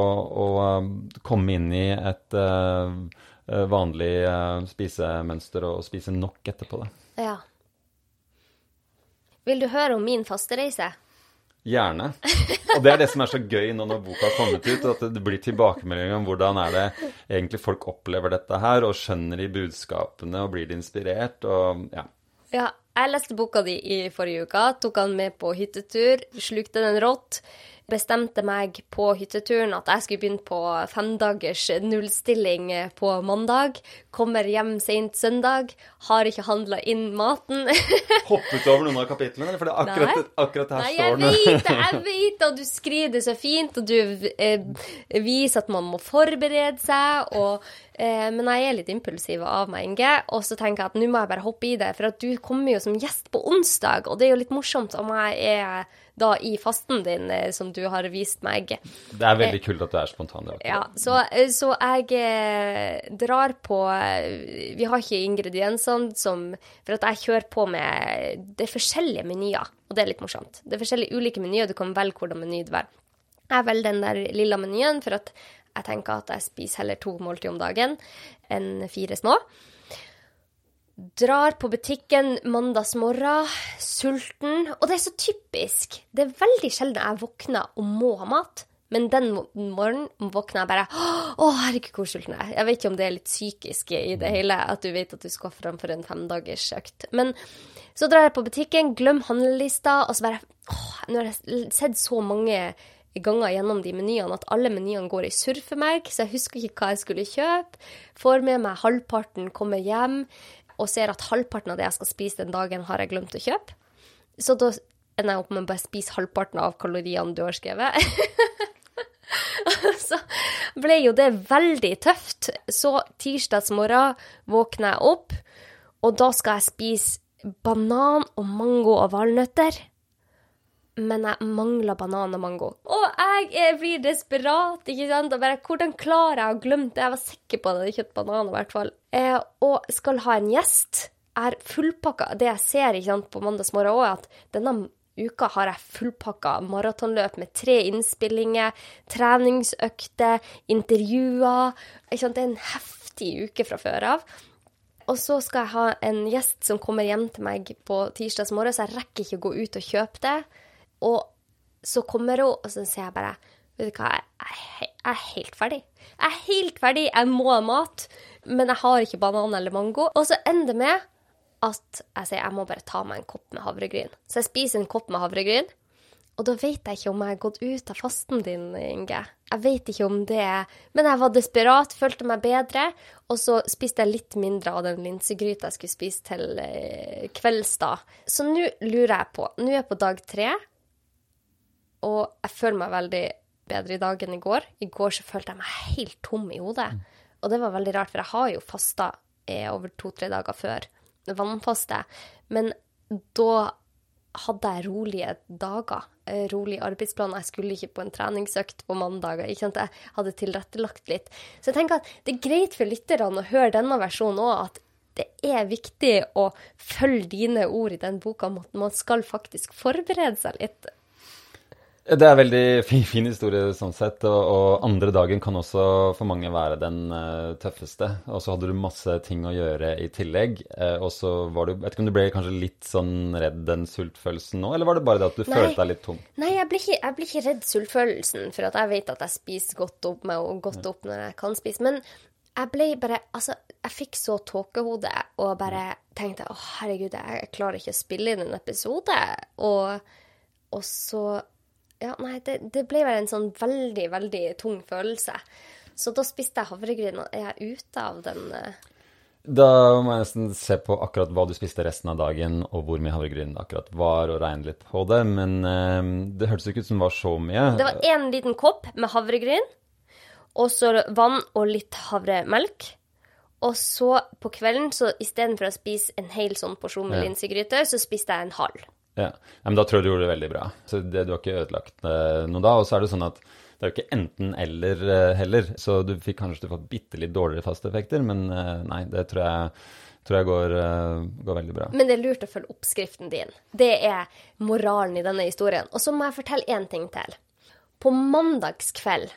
å um, komme inn i et uh, vanlig uh, spisemønster og spise nok etterpå. det. Ja. Vil du høre om min fastereise? Gjerne. Og det er det som er så gøy nå når boka har kommet ut, at det blir tilbakemeldinger om hvordan er det egentlig folk opplever dette her, og skjønner de budskapene og blir de inspirert og ja. Ja, jeg leste boka di i forrige uke, tok han med på hyttetur, slukte den rått bestemte meg på hytteturen at jeg skulle begynne på femdagers nullstilling på mandag. Kommer hjem sent søndag, har ikke handla inn maten. (laughs) Hoppet over noen av kapitlene? For det er akkurat, akkurat her Nei, står det. (laughs) Jeg vet det, jeg vet og du skriver det så fint, og du eh, viser at man må forberede seg. og eh, men jeg er litt impulsiv av meg, Inge. Og så tenker jeg at nå må jeg bare hoppe i det. For at du kommer jo som gjest på onsdag, og det er jo litt morsomt om jeg er da i fasten din, eh, som du har vist meg. Det er veldig kult at du er spontan. Ja, så, eh, så, jeg eh, drar på Vi har ikke ingrediensene som For at jeg kjører på med Det er forskjellige menyer, og det er litt morsomt. Det er forskjellige ulike menyer, du kan velge hvordan meny det vil. Jeg velger den der lilla menyen, for at jeg tenker at jeg spiser heller to måltid om dagen enn fire små. Drar på butikken mandagsmorgen, sulten. Og det er så typisk. Det er veldig sjelden jeg våkner og må ha mat. Men den morgenen våkner jeg bare Å, herregud, hvor sulten jeg er. Jeg vet ikke om det er litt psykisk i det hele, at du vet at du skal framfor en femdagers økt. Men så drar jeg på butikken, glem handlelista, og så bare Åh, nå har jeg sett så mange ganger gjennom de menyene at alle menyene går i surr for meg, så jeg husker ikke hva jeg skulle kjøpe. Får med meg halvparten, kommer hjem og ser at halvparten av det jeg skal spise den dagen, har jeg glemt å kjøpe. Så da ender jeg opp med å bare spise halvparten av kaloriene du har skrevet. (laughs) så ble jo det veldig tøft. Så tirsdagsmorgen våkner jeg opp, og da skal jeg spise banan og mango og valnøtter men jeg mangler banan og mango. Og jeg blir desperat, ikke sant. Bare, hvordan klarer jeg å glemme det? Jeg var sikker på at jeg hadde kjøpt banan, i hvert fall. Eh, og skal ha en gjest. Er fullpakka. Det jeg ser ikke sant, på mandagsmorgen òg, at denne uka har jeg fullpakka maratonløp med tre innspillinger, treningsøkter, intervjuer. Ikke sant? Det er en heftig uke fra før av. Og så skal jeg ha en gjest som kommer hjem til meg på tirsdags morgen, så jeg rekker ikke å gå ut og kjøpe det. Og så kommer hun, og så sier jeg bare Vet du hva, jeg, er helt ferdig. Jeg er helt ferdig, jeg må ha mat, men jeg har ikke banan eller mango. Og så ender det med at jeg sier jeg må bare ta meg en kopp med havregryn. Så jeg spiser en kopp med havregryn, Og da vet jeg ikke om jeg har gått ut av fasten din, Inge. Jeg vet ikke om det Men jeg var desperat, følte meg bedre, og så spiste jeg litt mindre av den linsegryta jeg skulle spise til eh, kvelds, da. Så nå lurer jeg på Nå er jeg på dag tre, og jeg føler meg veldig bedre i dag enn i går. I går så følte jeg meg helt tom i hodet. Og det var veldig rart, for jeg har jo fasta eh, over to-tre dager før. Vannfaste. Men da hadde jeg rolige dager. eh, Rolig arbeidsplan. Jeg skulle ikke på en treningsøkt på mandager. Jeg hadde tilrettelagt litt. Så jeg tenker at det er greit for lytterne å høre denne versjonen òg, at det er viktig å følge dine ord i den boka man skal faktisk forberede seg litt. Det er en veldig (laughs) fin, fin historie sånn sett, og, og andre dagen kan også for mange være den uh, tøffeste. Og så hadde du masse ting å gjøre i tillegg, Uh, og så var du Vet ikke om du ble kanskje litt sånn redd den sultfølelsen nå, eller var det bare det at du Nei. følte deg litt tom? Nei, jeg blir ikke, jeg blir ikke redd sultfølelsen, for at jeg vet at jeg spiser godt opp meg og godt opp når jeg kan spise. Men jeg ble bare Altså, jeg fikk så tåkehode og bare tenkte å, herregud, jeg klarer ikke å spille inn en episode. Og, og så Ja, nei, det, det ble vel en sånn veldig, veldig tung følelse. Så da spiste jeg havregryn, og er jeg ute av den eh, Da må jeg nesten se på akkurat hva du spiste resten av dagen, og hvor mye havregryn det akkurat var, og regne litt på det. Men eh, det hørtes ikke ut som det var så mye. Det var én liten kopp med havregryn, og så vann og litt havremelk. Og så på kvelden, så istedenfor å spise en hel sånn porsjon med linsegryte, så spiste jeg en halv. Ja. men da tror jeg du gjorde det veldig bra. Så det, du har ikke ødelagt eh, noe da. Og så er det sånn at det er jo ikke enten-eller eh, heller. Så du fikk kanskje fått bitte litt dårligere fasteeffekter, men eh, nei, det tror jeg, tror jeg går, går veldig bra. Men det er lurt å følge oppskriften din. Det er moralen i denne historien. Og så må jeg fortelle én ting til. På mandagskveld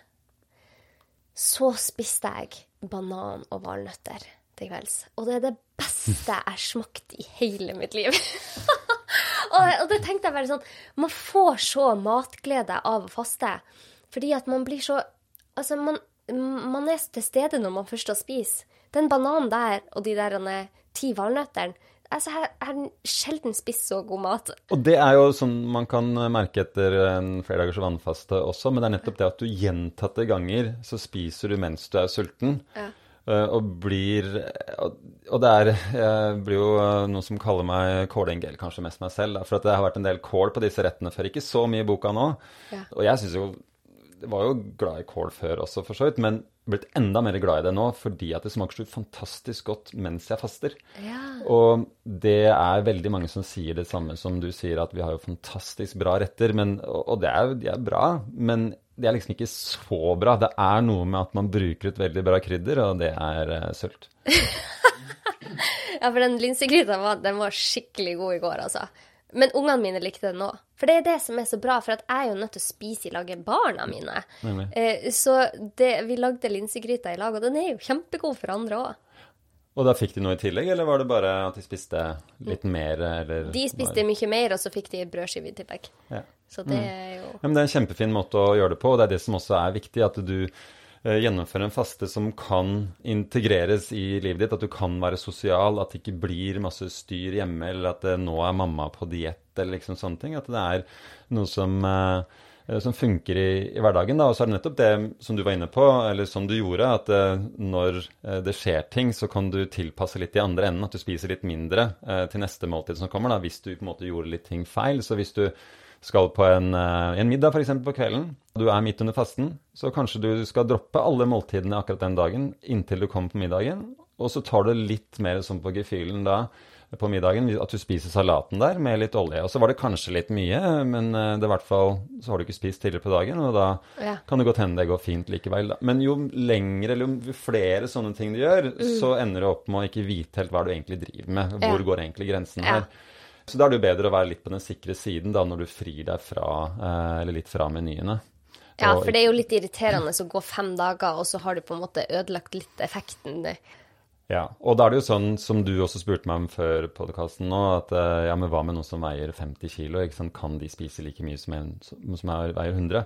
så spiste jeg banan og valnøtter til kvelds. Og det er det beste jeg har smakt i hele mitt liv. (laughs) og, og det tenkte jeg bare sånn Man får så matglede av å faste. Fordi at man blir så Altså, man, man er til stede når man først har spist. Den bananen der og de der ti valnøttene Altså, jeg har sjelden spist så god mat. Og det er jo sånn man kan merke etter en flere dagers vannfaste også, men det er nettopp det at du gjentatte ganger så spiser du mens du er sulten. Ja. Eh, Og blir Og det er (laughs) Jeg blir jo eh, noen som kaller meg kålengel, kanskje mest meg selv, for at det har vært en del kål på disse rettene før. Ikke så mye i boka nå. Ja. Og jeg syns jo var jo glad i kål før også, for så vidt, men blitt enda mer glad i det nå fordi at det smaker så fantastisk godt mens jeg faster. Ja. Og det er veldig mange som sier det samme som du sier, at vi har jo fantastisk bra retter. Men, og det er, de er bra, men de er liksom ikke så bra. Det er noe med at man bruker et veldig bra krydder, og det er uh, sult. (laughs) Ja, for den linsegryta var, den var skikkelig god i går, altså. Men ungene mine likte den òg. For det er det som er så bra, for at jeg er jo nødt til å spise i lag med barna mine. Eh, så det, vi lagde linsegryta i lag, og den er jo kjempegod for andre òg. Og da fikk de noe i tillegg, eller var det bare at de spiste litt mer, eller De spiste mye mer, og så fikk de brødskive i tillegg. Ja. Så det er jo Ja, men det er en kjempefin måte å gjøre det på, og det er det som også er viktig, at du eh, gjennomfører en faste som kan integreres i livet ditt, at du kan være sosial, at det ikke blir masse styr hjemme, eller at eh, nå er mamma på diett, eller liksom sånne ting. At det er noe som, eh, som funker i, i hverdagen. Da. Og så er det nettopp det som du var inne på, eller som du gjorde, at eh, når eh, det skjer ting, så kan du tilpasse litt i andre enden. At du spiser litt mindre eh, til neste måltid som kommer, da, hvis du på en måte gjorde litt ting feil. Så hvis du skal på en, eh, en middag f.eks. på kvelden, og du er midt under fasten, så kanskje du skal droppe alle måltidene akkurat den dagen inntil du kommer på middagen, og så tar du litt mer sånn på gefühlen da på middagen, at du spiser salaten der med litt olje. Og så var det kanskje litt mye, men eh, det er i hvert fall så har du ikke spist tidligere på dagen, og da Ja. kan det godt hende det går fint likevel. Da. Men jo lengre eller jo flere sånne ting du gjør, så ender du opp med å ikke vite helt hva du egentlig driver med. Hvor Mm. Ja. går egentlig grensen her? Så da er det jo bedre å være litt på den sikre siden da, når du frir deg fra, eh, eller litt fra menyene. Ja, for det er jo litt irriterende å gå fem dager, og så har du på en måte ødelagt litt effekten. Ja, og da er det jo sånn som du også spurte meg om før podkasten nå, at eh, ja, men hva med noen som veier 50 kilo, ikke sant? kan de spise like mye som en som er, veier 100?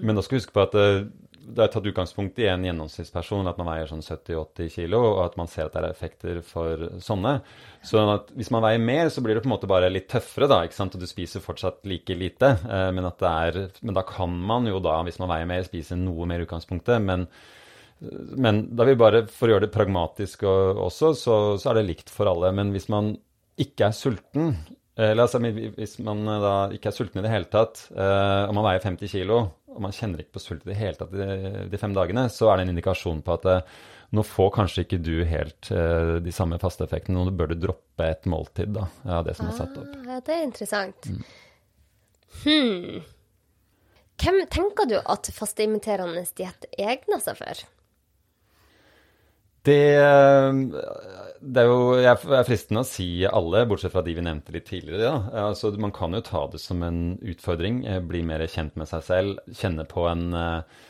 Men da skal du huske på at eh, det er tatt utgangspunkt i en gjennomsnittsperson, at man veier sånn 70-80 kilo, og at man ser at det er effekter for sånne. Så at hvis man veier mer, så blir det på en måte bare litt tøffere, da, ikke sant, og du spiser fortsatt like lite. Eh, men, at det er, men da kan man jo da, hvis man veier mer, spise noe mer i utgangspunktet. men men da vi bare, for å gjøre det pragmatisk også, så, så, er det likt for alle. Men hvis man ikke er sulten, eller altså, hvis man da ikke er sulten i det hele tatt, og man veier 50 kilo, og man kjenner ikke på sult i det hele tatt de, de, fem dagene, så er det en indikasjon på at eh, nå får kanskje ikke du helt uh, de samme faste effektene, og nå bør du droppe et måltid da, av det som er satt opp. Ah, ja, det er interessant. Mm. Hmm. Hvem tenker du at fasteimiterende diett egner seg for? Det, det, er jo Jeg er fristende å si alle, bortsett fra de vi nevnte litt tidligere. Ja. Altså, man kan jo ta det som en utfordring. Eh, bli mer kjent med seg selv. Kjenne på en, eh,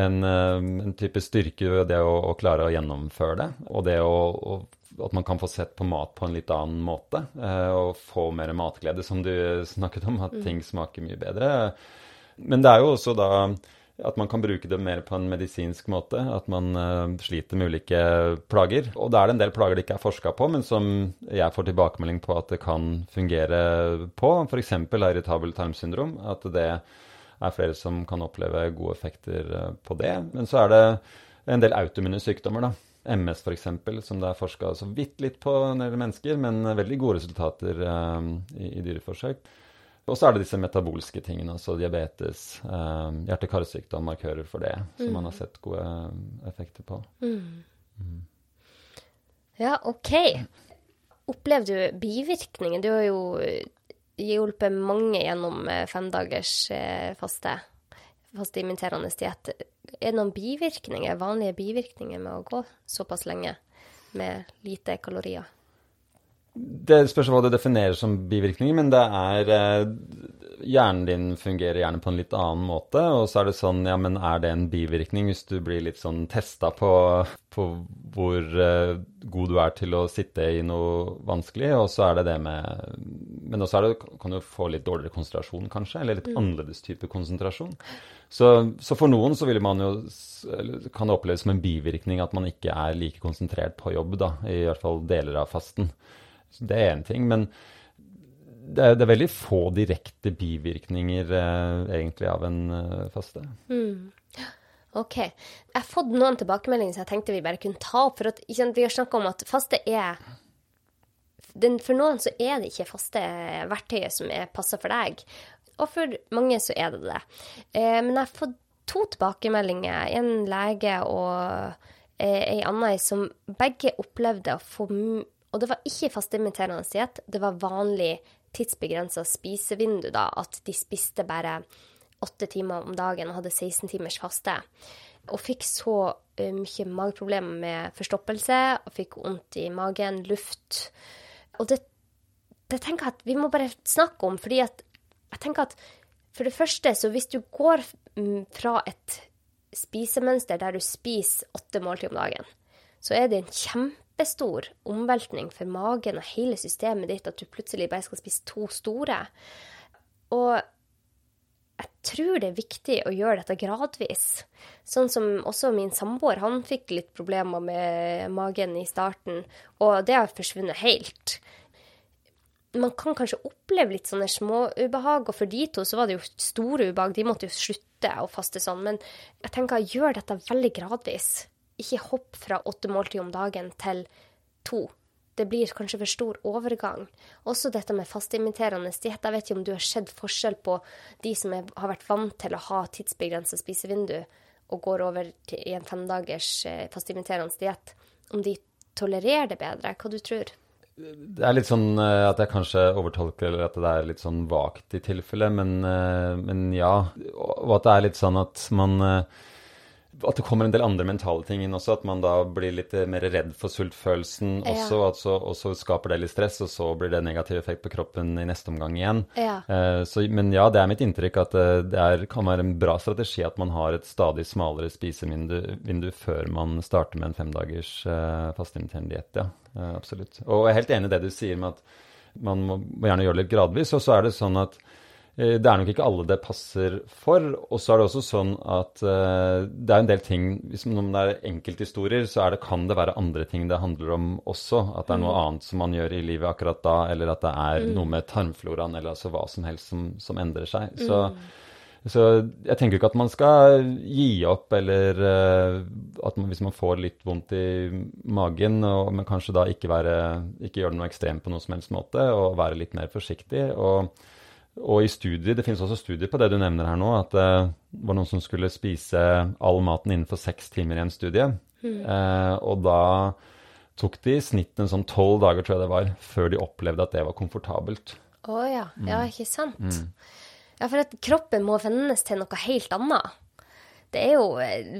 en, eh, en type styrke ved det å, å, klare å gjennomføre det. Og det å, å, at man kan få sett på mat på en litt annen måte. Og få mer matglede, som du snakket om. At mm. ting smaker mye bedre. Men det er jo også da at man kan bruke det mer på en medisinsk måte. At man uh, sliter med ulike plager. Og da er det en del plager det ikke er forska på, men som jeg får tilbakemelding på at det kan fungere på. F.eks. irritabel tarmsyndrom. At det er flere som kan oppleve gode effekter uh, på det. Men så er det en del autoimmune sykdommer, da. MS f.eks., som det er forska så vidt litt på når det gjelder mennesker, men veldig gode resultater uh, i, i dyreforsøk. Og så er det disse metabolske tingene, altså diabetes, eh, hjerte-karsykdom, markører for det, som mm. man har sett gode eh, effekter på. Mm. Mm. Ja, OK. Opplevde du bivirkninger? Du har jo hjulpet mange gjennom eh, femdagers eh, faste, fasteimiterende diett. Er det noen bivirkninger, vanlige bivirkninger med å gå såpass lenge med lite kalorier? Det spørs hva du definerer som bivirkninger, men det er eh, Hjernen din fungerer gjerne på en litt annen måte, og så er det sånn, ja, men er det en bivirkning hvis du blir litt sånn testa på, på hvor uh, god du er til å sitte i noe vanskelig, og så er det det med Men også det, kan du få litt dårligere konsentrasjon, kanskje, eller litt mm. annerledes type konsentrasjon. Så, så, for noen så vil man jo kan det oppleves som en bivirkning at man ikke er like konsentrert på jobb, da, i hvert fall deler av fasten. Så det er én ting. Men det er, det er, veldig få direkte bivirkninger eh, egentlig av en eh, faste. Mm. OK. Jeg har fått noen tilbakemeldinger som jeg tenkte vi bare kunne ta opp. For at, vi har snakka om at faste er den, For noen så er det ikke faste verktøyet som er passa for deg. Og for mange så er det det. Eh, men jeg har fått to tilbakemeldinger. En lege og eh, ei anna som begge opplevde å få og det var ikke fasteimiterende diett, det var vanlig tidsbegrensa spisevindu, da, at de spiste bare åtte timer om dagen og hadde 16 timers faste. Og fikk så uh, mye mageproblemer med forstoppelse, og fikk vondt i magen, luft. Og det, det tenker jeg at vi må bare snakke om, fordi at jeg tenker at for det første, så hvis du går mm, fra et spisemønster der du spiser åtte måltider om dagen, så er det en kjempe kjempestor omveltning for magen og hele systemet ditt at du plutselig bare skal spise to store. Og jeg tror det er viktig å gjøre dette gradvis. Sånn som også min samboer, han fikk litt problemer med magen i starten, og det har forsvunnet helt. Man kan kanskje oppleve litt sånne småubehag, og for de to så var det jo store ubehag. De måtte jo slutte å faste sånn. Men jeg tenker gjør dette veldig gradvis ikke hopp fra åtte måltider om dagen til to. Det blir kanskje for stor overgang. Også dette med fastimiterende diett. Jeg vet ikke om du har sett forskjell på de som er, har vært vant til å ha tidsbegrensa spisevindu, og går over til, i en femdagers eh, fastimiterende diett. Om de tolererer det bedre. Hva du tror Det er litt sånn eh, at jeg kanskje overtolker eller at det er litt sånn vagt i tilfelle, men, eh, men ja. Og at det er litt sånn at man at det kommer en del andre mentale ting inn også. At man da blir litt mer redd for sultfølelsen også. Ja. Så, og så skaper det litt stress, og så blir det negativ effekt på kroppen i neste omgang igjen. Ja. Uh, så, men ja, det er mitt inntrykk at eh, det er, kan være en bra strategi at man har et stadig smalere spisevindu før man starter med en femdagers uh, fastinviterende diett. Ja, uh, absolutt. Og jeg er helt enig i det du sier med at man må, må gjerne gjøre det litt gradvis. Og så er det sånn at Eh, det er nok ikke alle det passer for. Og så er det også sånn at uh, det er en del ting Hvis det er enkelthistorier, så det, kan det være andre ting det handler om også. At det er noe mm. annet som man gjør i livet akkurat da, eller at det er mm. noe med tarmfloraen, eller altså hva som helst som, som endrer seg. Så, mm. så, jeg tenker ikke at man skal gi opp, eller uh, at man, hvis man får litt vondt i magen, og, men kanskje da ikke, være, ikke gjøre noe ekstremt på noen som helst måte, og være litt mer forsiktig. og og i studier, det finnes også studier på det du nevner her nå, at det var noen som skulle spise all maten innenfor seks timer i en studie. Mm. Eh, og da tok de i snitt en sånn tolv dager, tror jeg det var, før de opplevde at det var komfortabelt. Å oh, ja. Mm. Ja, ikke sant. Mm. Ja, for at kroppen må vennes til noe helt annet. Det er jo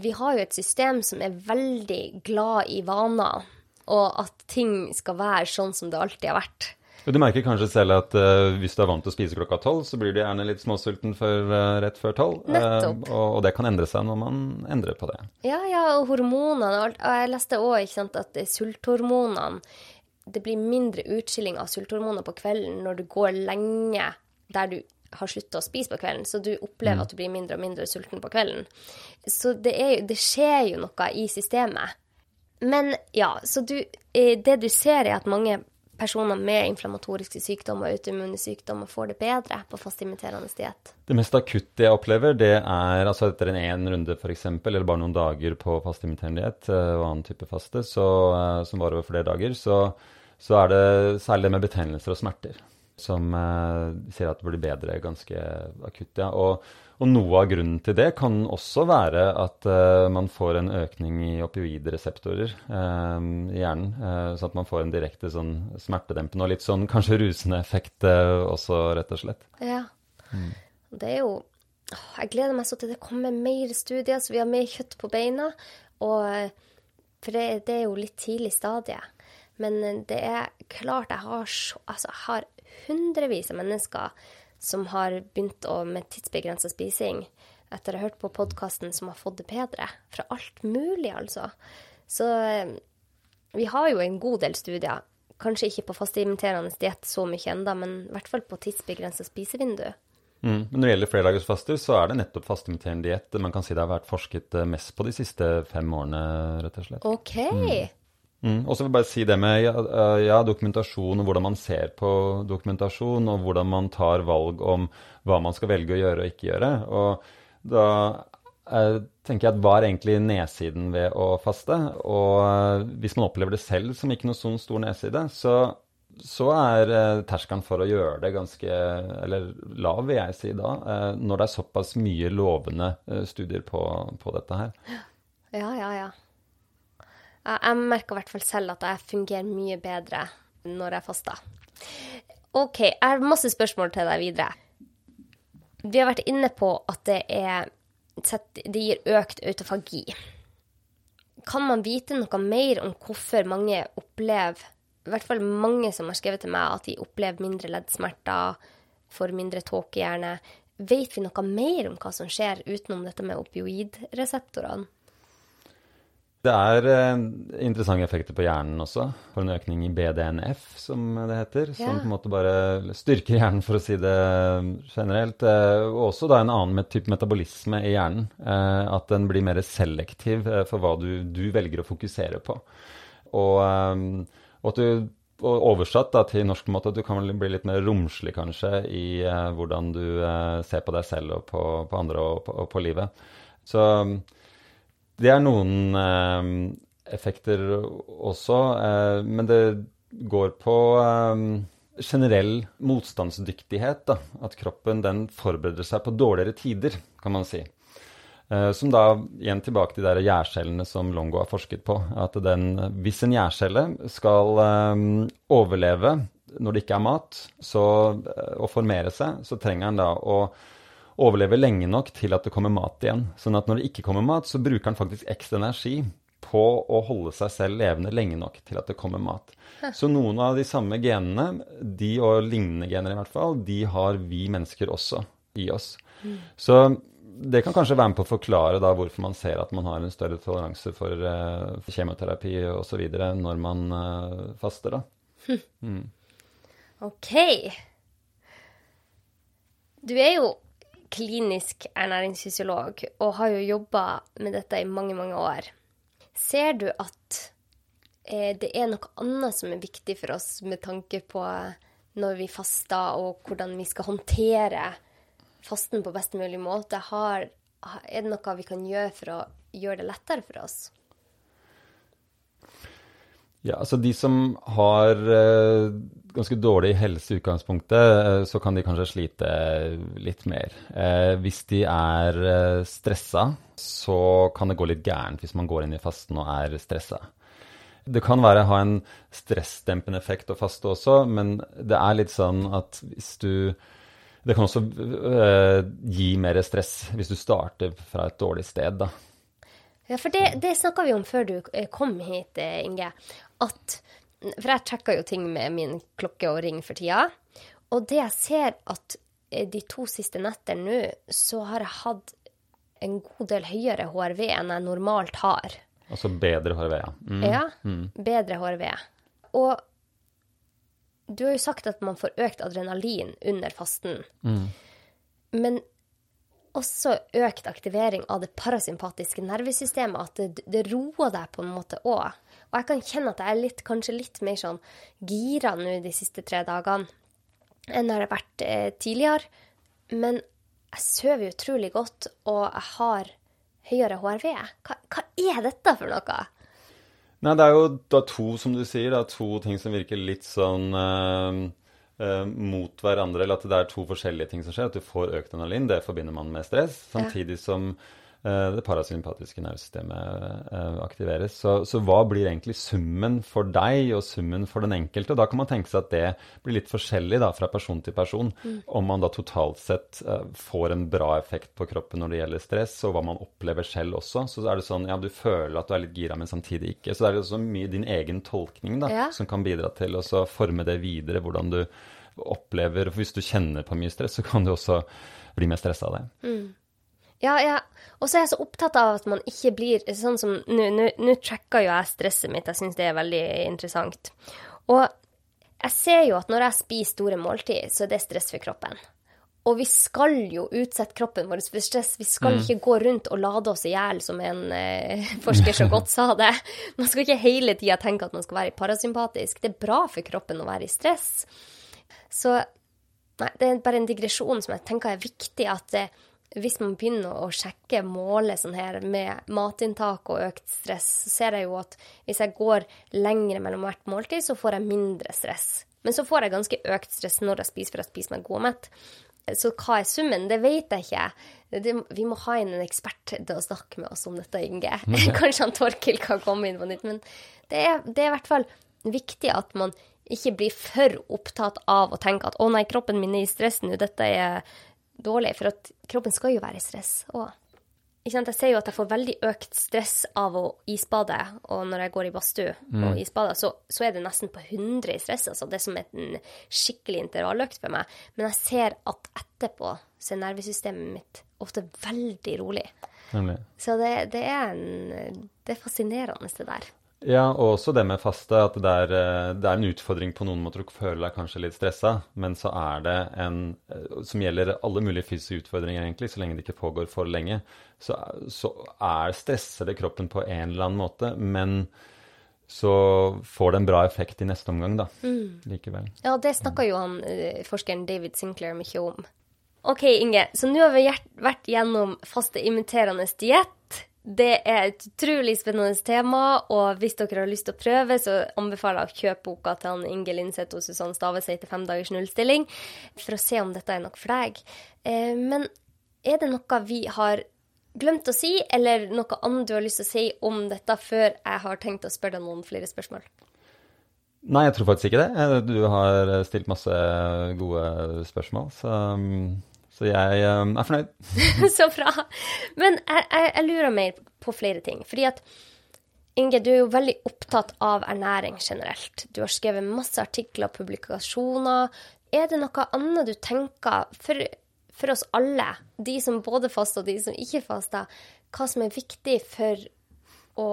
Vi har jo et system som er veldig glad i vaner, og at ting skal være sånn som det alltid har vært. Du merker kanskje selv at uh, hvis du er vant til å spise klokka tolv, så blir du gjerne litt småsulten for, uh, rett før tolv. Uh, og, og, det kan endre seg når man endrer på det. Ja, ja, og hormonene og alt. Jeg leste òg at sulthormonene Det blir mindre utskilling av sulthormoner på kvelden når du går lenge der du har slutta å spise på kvelden, så du opplever mm. at du blir mindre og mindre sulten på kvelden. Så det, er, det skjer jo noe i systemet. Men ja, så du, det du ser, er at mange personer med inflammatoriske sykdommer og autoimmune sykdommer får det bedre på fastimiterende diett? Det mest akutte jeg opplever, det er altså etter en én runde f.eks., eller bare noen dager på fastimiterende diett eh, og annen type faste, så, eh, som varer over flere dager, så, så, er det særlig det med betennelser og smerter som eh, sier at det blir bedre ganske akutt. Ja. Og, og, noe av grunnen til det kan også være at eh, man får en økning i opioidreseptorer eh, i hjernen. Eh, så at man får en direkte sånn smertedempende og litt sånn kanskje rusende effekt også, rett og slett. Ja. Mm. Det er jo Jeg gleder meg så til det kommer mer studier, så vi har mer kjøtt på beina. Og, for det, det er jo litt tidlig stadie. Men det er klart jeg har, altså, jeg har hundrevis av mennesker som har begynt å, med tidsbegrensa spising etter å ha hørt på podkasten, som har fått det bedre. Fra alt mulig, altså. Så eh, vi har jo en god del studier. Kanskje ikke på fasteimiterende diett så mye enda, men i hvert fall på tidsbegrensa spisevindu. Mm. Men når det gjelder flerdagersfaster, så er det nettopp fasteimiterende diett man kan si det har vært forsket eh, mest på de siste fem årene, rett og slett. Ok. Mm. Mm. Og så vil jeg bare si det med ja, eh, ja, dokumentasjon og hvordan man ser på dokumentasjon, og hvordan man tar valg om hva man skal velge å gjøre og ikke gjøre. Og da eh, tenker jeg at hva er egentlig nedsiden ved å faste? Og eh, hvis man opplever det selv som ikke noe sånn stor nedside, så, så er eh, terskelen for å gjøre det ganske eller lav, vil jeg si da, når det er såpass mye lovende studier på, på dette her. Ja, ja, ja. Jeg merker i hvert fall selv at jeg fungerer mye bedre når jeg faster. OK, jeg har masse spørsmål til deg videre. Vi har vært inne på at det, er, det gir økt autofagi. Kan man vite noe mer om hvorfor mange opplever, i hvert fall mange som har skrevet til meg, at de opplever mindre leddsmerter, får mindre tåkehjerne. Vet vi noe mer om hva som skjer utenom dette med opioidreseptorene? Det er eh, interessante effekter på hjernen også. For en økning i BDNF, som det heter. Ja. Som på en måte bare styrker hjernen, for å si det generelt. Eh, og også da en annen type metabolisme i hjernen. Eh, at den blir mer selektiv eh, for hva du, du, velger å fokusere på. Og, eh, og at du og oversatt da, til norsk måte at du kan bli litt mer romslig kanskje i eh, hvordan du ser på deg selv og på, på andre og på, og på livet. Så det er noen eh, effekter også, eh, men det går på eh, generell motstandsdyktighet. Da. At kroppen den forbereder seg på dårligere tider, kan man si. Eh, som da, igjen tilbake til de gjærcellene som Longo har forsket på. At den, hvis en gjærcelle skal eh, overleve når det ikke er mat, så, eh, og formere seg, så trenger en da å overleve lenge nok til at det kommer mat igjen. Sånn at når det ikke kommer mat, så bruker den faktisk ekstra energi på å holde seg selv levende lenge nok til at det kommer mat. Så noen av de samme genene, de og lignende gener i hvert fall, de har vi mennesker også i oss. Mm. Så det kan kanskje være med på å forklare da hvorfor man ser at man har en større toleranse for, uh, for kjemoterapi osv. når man uh, faster, da. Mm. OK. Du er jo klinisk ernæringsfysiolog og har jo jobba med dette i mange, mange år. Ser du at eh, det er noe annet som er viktig for oss med tanke på når vi faster, og hvordan vi skal håndtere fasten på best mulig måte? Har, er det noe vi kan gjøre for å gjøre det lettere for oss? Ja, altså De som har eh, ganske dårlig helse i utgangspunktet, eh, så kan de kanskje slite litt mer. Eh, hvis de er eh, stressa, så kan det gå litt gærent hvis man går inn i fasten og er stressa. Det kan være ha en stressdempende effekt å faste også, men det er litt sånn at hvis du Det kan også eh, gi mer stress hvis du starter fra et dårlig sted, da. Ja, for det, det snakka vi om før du eh, kom hit, eh, Inge. At For jeg sjekker jo ting med min klokke og ring for tida. Og det jeg ser at eh, de to siste nettene nå, så har jeg hatt en god del høyere HRV enn jeg normalt har. Altså bedre HRV, ja. Mm. Ja, bedre HRV. Og du har jo sagt at man får økt adrenalin under fasten. Men også økt aktivering av det parasympatiske nervesystemet. At det, det roer deg på en måte òg. Og jeg kan kjenne at jeg er litt, kanskje litt mer sånn gira nå de siste tre dagene enn jeg har vært eh, tidligere. Men jeg sover utrolig godt, og jeg har høyere HRV. Hva, hva er dette for noe? Nei, det er jo da to, som du sier, da, to ting som virker litt sånn eh, eh, mot hverandre, eller at det er to forskjellige ting som skjer. At du får økt adrenalin, det forbinder man med stress, samtidig som det parasympatiske nervesystemet eh, aktiveres. Så, så hva blir egentlig summen for deg og summen for den enkelte? Og da kan man tenke seg at det blir litt forskjellig da, fra person til person. Om man da totalt sett eh, får en bra effekt på kroppen når det gjelder stress, og hva man opplever selv også. Så er det sånn, ja, du føler at du er litt gira, men samtidig ikke. Så det er også mye din egen tolkning da, Ja. som kan bidra til å forme det videre, hvordan du opplever for Hvis du kjenner på mye stress, så kan du også bli mer stressa av det. Ja, ja. Og så er jeg så opptatt av at man ikke blir sånn som Nå tracker jo jeg stresset mitt, jeg syns det er veldig interessant. Og jeg ser jo at når jeg spiser store måltid, så er det stress for kroppen. Og vi skal jo utsette kroppen vår for stress. Vi skal ikke gå rundt og lade oss i hjel, som en eh, (laughs) forsker så godt sa det. Man skal ikke hele tida tenke at man skal være parasympatisk. Det er bra for kroppen å være i stress. Så nei, det er bare en digresjon som jeg tenker er viktig. At eh, hvis man begynner å sjekke, måle sånn her med matinntak og økt stress, så ser jeg jo at hvis jeg går lengre mellom hvert måltid, så får jeg mindre stress. Men så får jeg ganske økt stress når jeg spiser, for jeg spiser meg god og mett. Så hva er summen? Det vet jeg ikke. Det, vi må ha inn en ekspert til å snakke med oss om dette, Inge. (laughs) Kanskje han Torkil kan komme inn på nytt. Men det er, det er i hvert fall viktig at man ikke blir for opptatt av å tenke at å nei, kroppen min er i stress nå, dette er dårlig. For at kroppen skal jo være i stress òg. Jeg ser jo at jeg får veldig økt stress av å isbade, og når jeg går i badstue og isbader, så, så er det nesten på 100 i stress. Altså. Det er som en skikkelig intervalløkt for meg. Men jeg ser at etterpå så er nervesystemet mitt ofte veldig rolig. Nemlig. Så det, det er en Det er fascinerende, det der. Ja, og også det med faste, at det er, eh, det er en utfordring på noen måter å føle deg kanskje litt stressa, men så er det en eh, Som gjelder alle mulige fysiske utfordringer, egentlig, så lenge det ikke pågår for lenge, så, så er stressede kroppen på en eller annen måte, men så får det en bra effekt i neste omgang, da. Likevel. Ja, det snakka jo han eh, forskeren David Sinclair mye om. OK, Inge, så nå har vi vært gjennom faste imiterende diett. Det er et utrolig spennende tema, og hvis dere har lyst til å prøve, så anbefaler jeg å kjøpe boka til han Inge Lindseth og Susann Stavesei til fem dagers nullstilling, for å se om dette er nok for deg. Eh, Men er det noe vi har glemt å si, eller noe annet du har lyst til å si om dette før jeg har tenkt å spørre deg noen flere spørsmål? Nei, jeg tror faktisk ikke det. Du har stilt masse gode spørsmål, så, mm, så jeg um, er fornøyd. (laughs) Så bra. Men jeg, jeg, jeg lurer mer på flere ting. Fordi at Inge, du er jo veldig opptatt av ernæring generelt. Du har skrevet masse artikler og publikasjoner. Er det noe annet du tenker for, for oss alle, de som både faster og de som ikke faster, hva som er viktig for å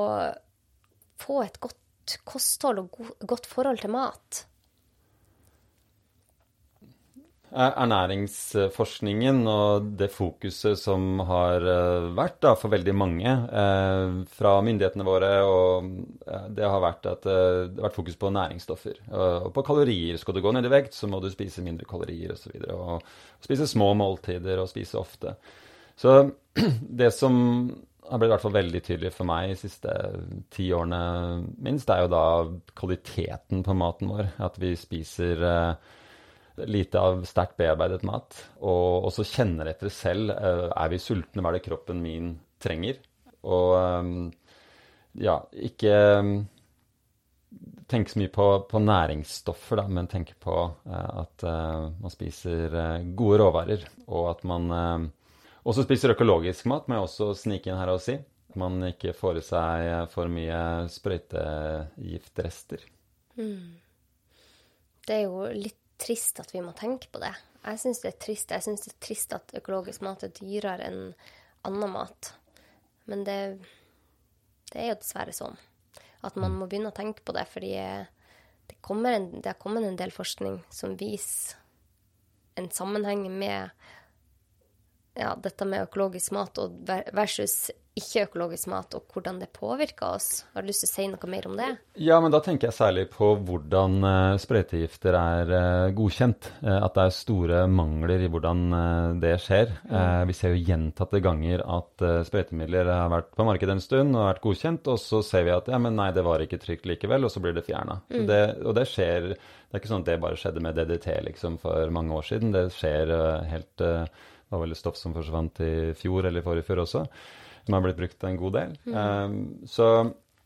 få et godt kosthold og go godt forhold til mat? Ernæringsforskningen og det fokuset som har eh, vært da, for veldig mange eh, fra myndighetene våre, og det har vært at det har vært fokus på næringsstoffer. Og på kalorier. Skal du gå ned i vekt, så må du spise mindre kalorier osv. Og, og, spise små måltider og spise ofte. Så (clears throat) det som har blitt i hvert fall veldig tydelig for meg de siste ti årene minst, er jo da kvaliteten på maten vår. At vi spiser eh, lite av sterkt bearbeidet mat. Og også kjenner etter selv. Eh, er vi sultne? Hva er det kroppen min trenger? Og eh, ja, ikke eh, tenke så mye på, på næringsstoffer, da, men tenke på at man spiser gode råvarer, og at man også spiser økologisk mat, må jeg også snike inn her og si. At man ikke får i seg for mye sprøytegiftrester. Mm. Det er jo litt trist at vi må tenke på det. Jeg syns det er trist. Jeg syns det er trist at økologisk mat er dyrere enn annen mat. Men det, det, er jo dessverre sånn at man må begynne å tenke på det, fordi det, en, det har kommet en del forskning som viser en sammenheng med ja, dette med økologisk mat versus ikke-økologisk mat, og hvordan det påvirker oss. Har du lyst til å si noe mer om det? Ja, men da tenker jeg særlig på hvordan uh, sprøytegifter er uh, godkjent. Uh, at det er store mangler i hvordan det skjer. Mm. vi ser jo gjentatte ganger at sprøytemidler har vært på markedet en stund og vært godkjent, og så ser vi at ja, men nei, det var ikke trygt likevel, og så blir det fjerna. Mm. Og det skjer Det er ikke sånn at det bare skjedde med DDT liksom for mange år siden. Det skjer helt det var vel et stoff som forsvant i fjor eller forrige før også som har blitt brukt en god del. Mm. Så,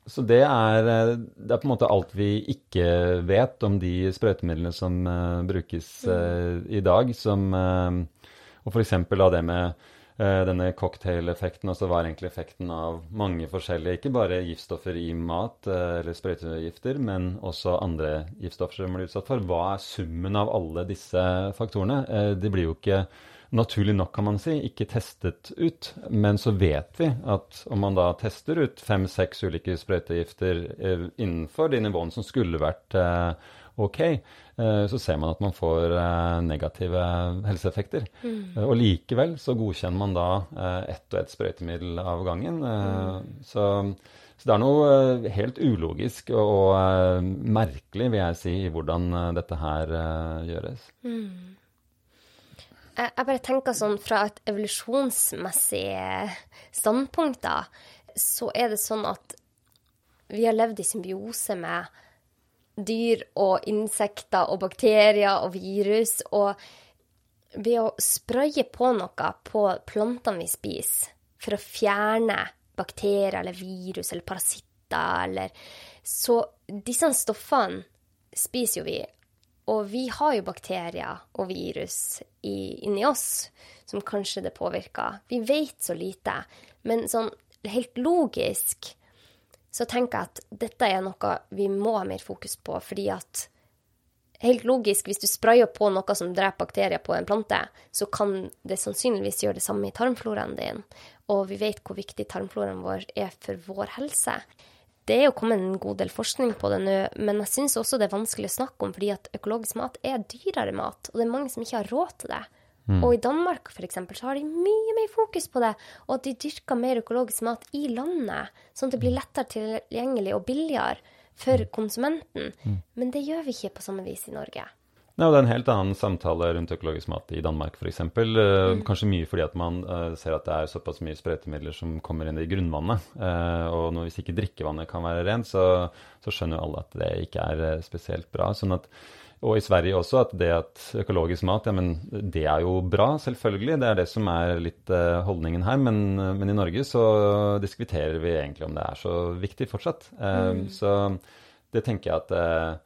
så det, er, eh, det er på en måte alt vi ikke vet om de sprøytemidlene som uh, brukes uh, i dag. Som, og f.eks. da det med denne cocktail-effekten, hva er egentlig effekten av mange forskjellige, ikke bare giftstoffer i mat eller sprøytegifter, men også andre giftstoffer som blir utsatt for. Hva er summen av alle disse faktorene? De blir jo ikke naturlig nok, kan man si, ikke testet ut. Men så vet vi at om man da tester ut fem-seks ulike sprøytegifter eh, innenfor de nivåene som skulle vært eh, ok, eh, så ser man at man får negative helseeffekter. Mm. Og likevel så godkjenner man da ett og ett sprøytemiddel av gangen. Mm. Så, så, det er noe helt ulogisk og, og merkelig, vil jeg si, i hvordan dette her gjøres. Mm. Jeg bare tenker sånn fra et evolusjonsmessig standpunkt, da, så er det sånn at vi har levd i symbiose med dyr og insekter og bakterier og virus, og ved å spraye på noe på plantene vi spiser, for å fjerne bakterier eller virus eller parasitter eller Så disse stoffene spiser jo vi, og vi har jo bakterier og virus i, inni oss som kanskje det påvirker. Vi vet så lite. Men sånn helt logisk så tenker jeg at dette er noe vi må ha mer fokus på, fordi at Helt logisk, hvis du sprayer på noe som dreper bakterier på en plante, så kan det sannsynligvis gjøre det samme i tarmfloraen din. Og vi vet hvor viktig tarmfloraen vår er for vår helse. Det er jo kommet en god del forskning på det nå, men jeg syns også det er vanskelig å snakke om, fordi at økologisk mat er dyrere mat, og det er mange som ikke har råd til det. Mm. Og i Danmark for eksempel, så har de mye mer fokus på det, og at de dyrker mer økologisk mat i landet, sånn at det blir lettere tilgjengelig og billigere for konsumenten. Mm. Men det gjør vi ikke på samme vis i Norge. Ja, det er en helt annen samtale rundt økologisk mat i Danmark f.eks. Uh, mm. Kanskje mye fordi at man uh, ser at det er såpass mye sprøytemidler som kommer inn i grunnvannet. Uh, og hvis ikke drikkevannet kan være rent, så, så, skjønner jo alle at det ikke er uh, spesielt bra. Sånn at, og i Sverige også at det at økologisk mat, ja, men det er jo bra, selvfølgelig. Det er det som er litt holdningen her. Men, men, i Norge så diskuterer vi egentlig om det er så viktig fortsatt. Mm. Så det tenker jeg at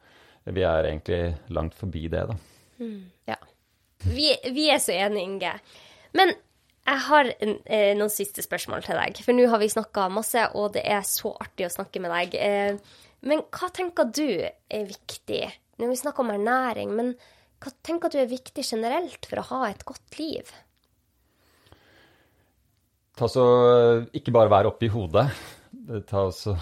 vi er egentlig langt forbi det, da. Mm, ja. Vi, vi, er så enige, Inge. Men jeg har en, eh, noen siste spørsmål til deg. For nå har vi snakka masse, og det er så artig å snakke med deg. Eh, men hva tenker du er viktig? Når vi snakker om ernæring, men hva tenker du er viktig generelt for å ha et godt liv? Ta så Ikke bare være oppi hodet. Ta så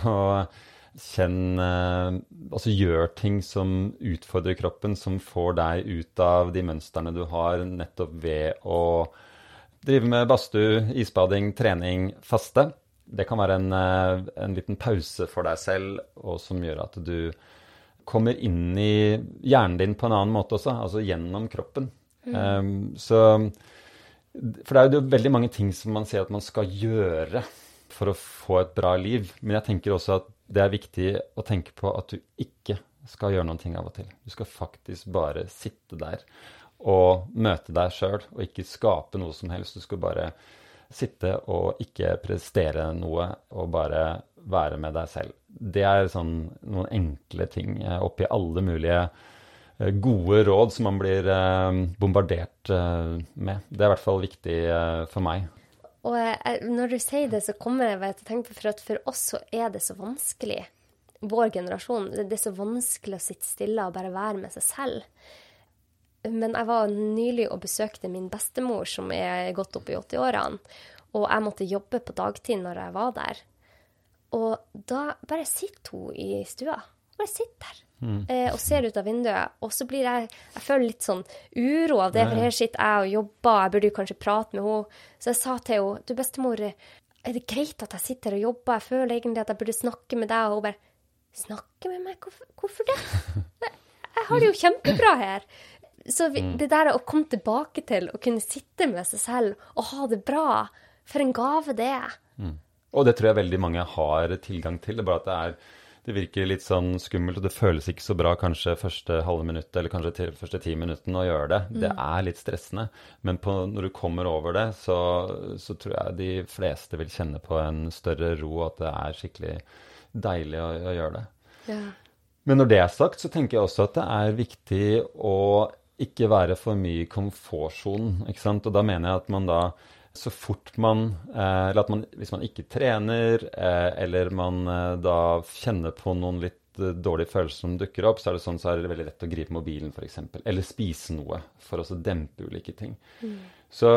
Kjenn eh, Altså gjør ting som utfordrer kroppen, som får deg ut av de mønstrene du har nettopp ved å drive med badstue, isbading, trening, faste. Det kan være en, eh, en liten pause for deg selv, og som gjør at du kommer inn i hjernen din på en annen måte også, altså gjennom kroppen. Mm. Um, så For det er jo veldig mange ting som man sier at man skal gjøre for å få et bra liv. Men jeg tenker også at det er viktig å tenke på at du ikke skal gjøre noen ting av og til. Du skal faktisk bare sitte der og møte deg sjøl, og ikke skape noe som helst. Du skal bare sitte og ikke prestere noe, og bare være med deg selv. Det er sånn noen enkle ting oppi alle mulige eh, gode råd som man blir eh, bombardert eh, med. Det er i hvert fall viktig for meg. Og når du sier det, så kommer jeg til å tenke på for at for oss så er det så vanskelig. Vår generasjon. Det er så vanskelig å sitte stille og bare være med seg selv. Men jeg var nylig og besøkte min bestemor, som er godt opp i 80-årene. Og jeg måtte jobbe på dagtid når jeg var der. Og da bare sitter hun i stua. Bare sitter der. Mm. Eh, og ser ut av vinduet. Og så blir jeg Jeg føler litt sånn uro av det, for her sitter jeg og jobber, jeg burde jo kanskje prate med henne. Så jeg sa til henne Du, bestemor, er det greit at jeg sitter og jobber? Jeg føler egentlig at jeg burde snakke med deg. Og hun bare Snakke med meg? Hvorfor, hvorfor det? Jeg har det jo kjempebra her. Så vi, mm. det der å komme tilbake til å kunne sitte med seg selv og ha det bra, for en gave det er. Mm. Og det tror jeg veldig mange har tilgang til. Det er bare at det er det virker litt sånn skummelt, og det føles ikke så bra kanskje første halve minuttet eller kanskje til første ti minuttene å gjøre det. Mm. Det er litt stressende. Men på, når du kommer over det, så, så, tror jeg de fleste vil kjenne på en større ro, at det er skikkelig deilig å, å gjøre det. Ja. Men når det er sagt, så tenker jeg også at det er viktig å ikke være for mye i komfortsonen. Og da mener jeg at man da så fort man eh, Eller at man, hvis man ikke trener, eh, eller man eh, da kjenner på noen litt dårlige følelser som dukker opp, så er det sånn så er det veldig lett å gripe mobilen, f.eks. Eller spise noe for å dempe ulike ting. Mm. Så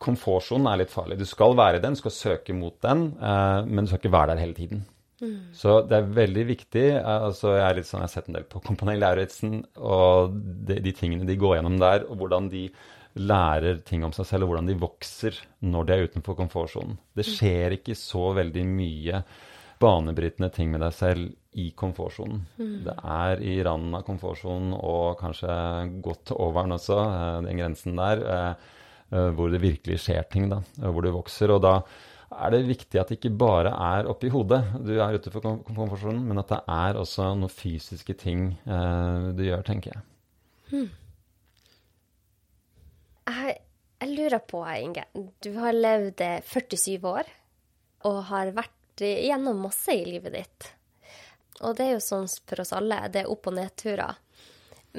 komfortsonen er litt farlig. Du skal være i den, du skal søke mot den, men du skal ikke være der hele tiden. Mm. Så det er veldig viktig. altså Jeg er litt sånn, jeg har sett en del på Kompani Lauritzen og de, de tingene de går gjennom der, og hvordan de lærer ting om seg selv, og hvordan de vokser når de er utenfor komfortsonen. Det skjer ikke så veldig mye banebrytende ting med deg selv i komfortsonen. Mm. Det er i randen av komfortsonen og kanskje godt over den også, eh, den grensen der, eh, eh, hvor det virkelig skjer ting, da, hvor du vokser. Og da er det viktig at det ikke bare er oppi hodet du er ute for komfortsonen, men at det er også noen fysiske ting du gjør, tenker jeg. Hmm. Jeg, jeg, lurer på, Inge. Du har levd 47 år og har vært gjennom masse i livet ditt. Og det er jo sånn for oss alle. Det er opp- og nedturer.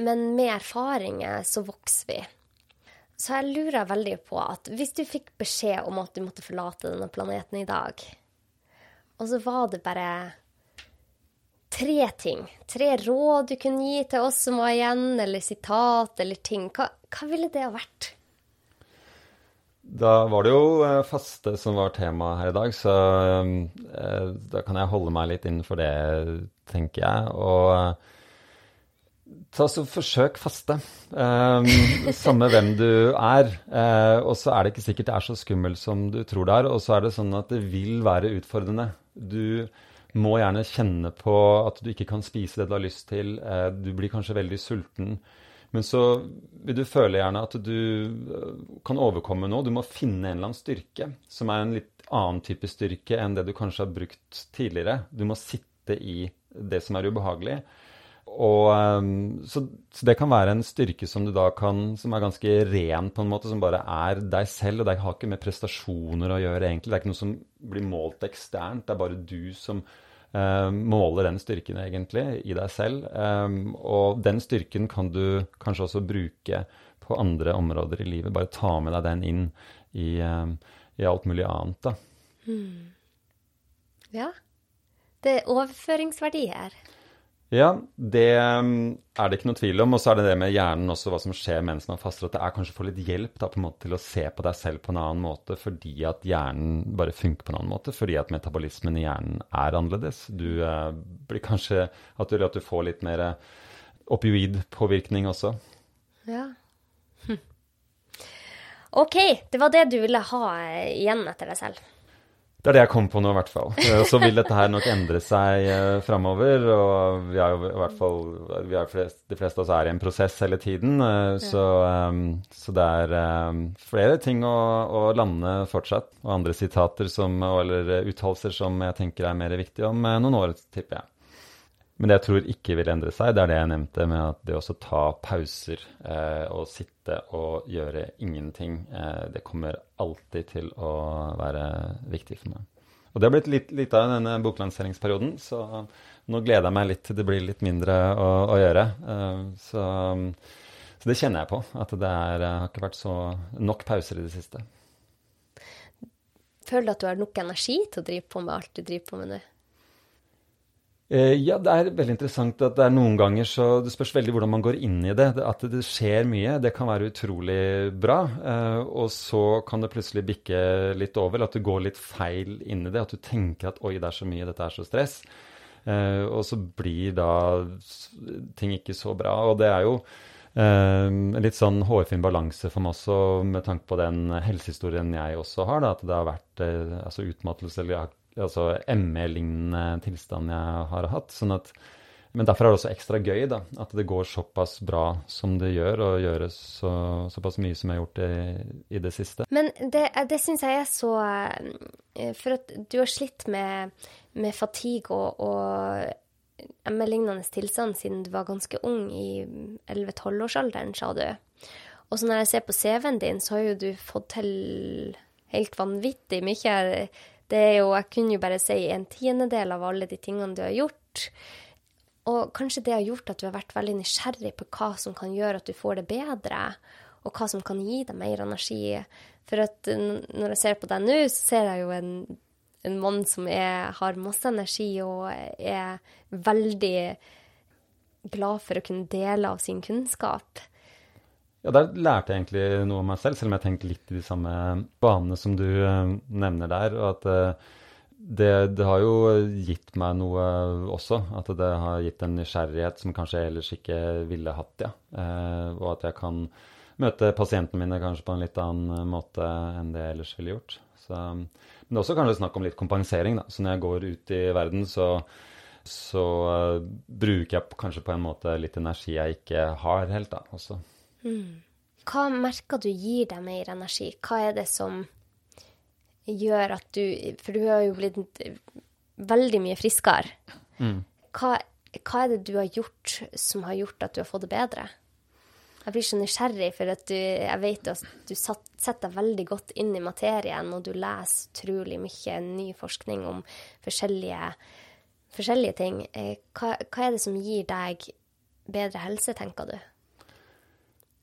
Men med erfaringer så vokser vi. Så jeg lurer veldig på at hvis du fikk beskjed om at du måtte forlate denne planeten i dag, og så var det bare tre ting, tre råd du kunne gi til oss som var igjen, eller sitat eller ting, hva, hva ville det ha vært? Da var det jo eh, faste som var tema her i dag, så eh, da kan jeg holde meg litt innenfor det, tenker jeg. Og eh, ta så forsøk faste. Um, (laughs) samme hvem du er. Uh, og så er det ikke sikkert det er så skummelt som du tror det er. Og så er det sånn at det vil være utfordrende. Du må gjerne kjenne på at du ikke kan spise det du har lyst til. Uh, du blir kanskje veldig sulten. Men så vil du føle gjerne at du øh, kan overkomme noe. Du må finne en eller annen styrke som er en litt annen type styrke enn det du kanskje har brukt tidligere. Du må sitte i det som er ubehagelig. Og, så, så, det kan være en styrke som du da kan, som er ganske ren, på en måte, som bare er deg selv. Og det har ikke med prestasjoner å gjøre, egentlig. Det er ikke noe som blir målt eksternt. Det er bare du som Uh, måler den styrken egentlig i deg selv. Um, og den styrken kan du kanskje også bruke på andre områder i livet. Bare ta med deg den inn i, um, i alt mulig annet, da. Hmm. Ja. Det er overføringsverdi her. Ja, det um, er det ikke noe tvil om. Og så er det det med hjernen også, hva som skjer mens man faster. At det er kanskje å få litt hjelp da, på en måte, til å se på deg selv på en annen måte fordi at hjernen bare funker på en annen måte. Fordi at metabolismen i hjernen er annerledes. Du eh, blir kanskje at du, at du får litt mer opioidpåvirkning også. Ja. Hm. OK, det var det du ville ha igjen etter deg selv. Det er det jeg kom på nå, i hvert fall. (laughs) Eh, så vil dette her nok endre seg uh, framover. Og vi er jo i hvert fall vi er flest, De fleste av oss er i en prosess hele tiden. Uh, så, um, så, det er um, flere ting å, å, lande fortsatt. Og andre sitater som, eller uttalelser som jeg tenker er mer viktige om noen år, tipper jeg. Men det jeg tror ikke vil endre seg, det er det jeg nevnte med at det å ta pauser eh, og sitte og gjøre ingenting, eh, det kommer alltid til å være viktig for meg. Og det har blitt litt, litt av denne boklanseringsperioden, så nå gleder jeg meg litt til det blir litt mindre å, å gjøre. Eh, så, så, det kjenner jeg på, at det er, har ikke vært så nok pauser i det siste. Føler du at du har nok energi til å drive på med alt du driver på med nå? Eh, ja, det er veldig interessant at det er noen ganger så Det spørs veldig hvordan man går inn i det. At det skjer mye, det kan være utrolig bra. Eh, og så kan det plutselig bikke litt over, eller at du går litt feil inn i det. At du tenker at oi, det er så mye, dette er så stress. Eh, og så blir da ting ikke så bra. Og det er jo en litt sånn hårfin balanse for meg også, med tanke på den helsehistorien jeg også har. Da, at det har vært altså utmattelse eller altså ME-lignende tilstand jeg har hatt. sånn at men derfor er det også ekstra gøy da, at det går såpass bra som det gjør, og gjøres så, såpass mye som jeg har gjort i, i det siste. Men det, det syns jeg er så eh, For at du har slitt med, med fatigue og, og ME-lignende tilstand siden du var ganske ung, i 11-12-årsalderen, sa du. Og så når jeg ser på CV-en din, så har jo du fått til helt vanvittig mye det er jo, jeg kunne jo bare si en tiendedel av alle de tingene du har gjort. Og kanskje det har gjort at du har vært veldig nysgjerrig på hva som kan gjøre at du får det bedre, og hva som kan gi deg mer energi. For at når jeg ser på deg nå, så ser jeg jo en, en mann som er, har masse energi og er veldig glad for å kunne dele av sin kunnskap. Ja, der lærte jeg egentlig noe om meg selv, selv om jeg tenkte litt i de samme banene som du uh, nevner der. Og at uh, det, det, har jo gitt meg noe også. At det har gitt en nysgjerrighet som kanskje jeg ellers ikke ville hatt, ja. Uh, og at jeg kan møte pasientene mine kanskje på en litt annen måte enn det jeg ellers ville gjort. Så, men det er også kanskje snakk om litt kompensering, da. Så når jeg går ut i verden, så så bruker jeg kanskje på en måte litt energi jeg ikke har helt, da, også. Mm. Hva merker du gir deg mer energi? Hva er det som gjør at du For du har jo blitt veldig mye friskere. Mm. Hva, hva, er det du har gjort som har gjort at du har fått det bedre? Jeg blir så nysgjerrig, for du, jeg vet at du setter deg veldig godt inn i materien, og du leser utrolig mye ny forskning om forskjellige, forskjellige ting. Eh, hva, hva er det som gir deg bedre helse, tenker du?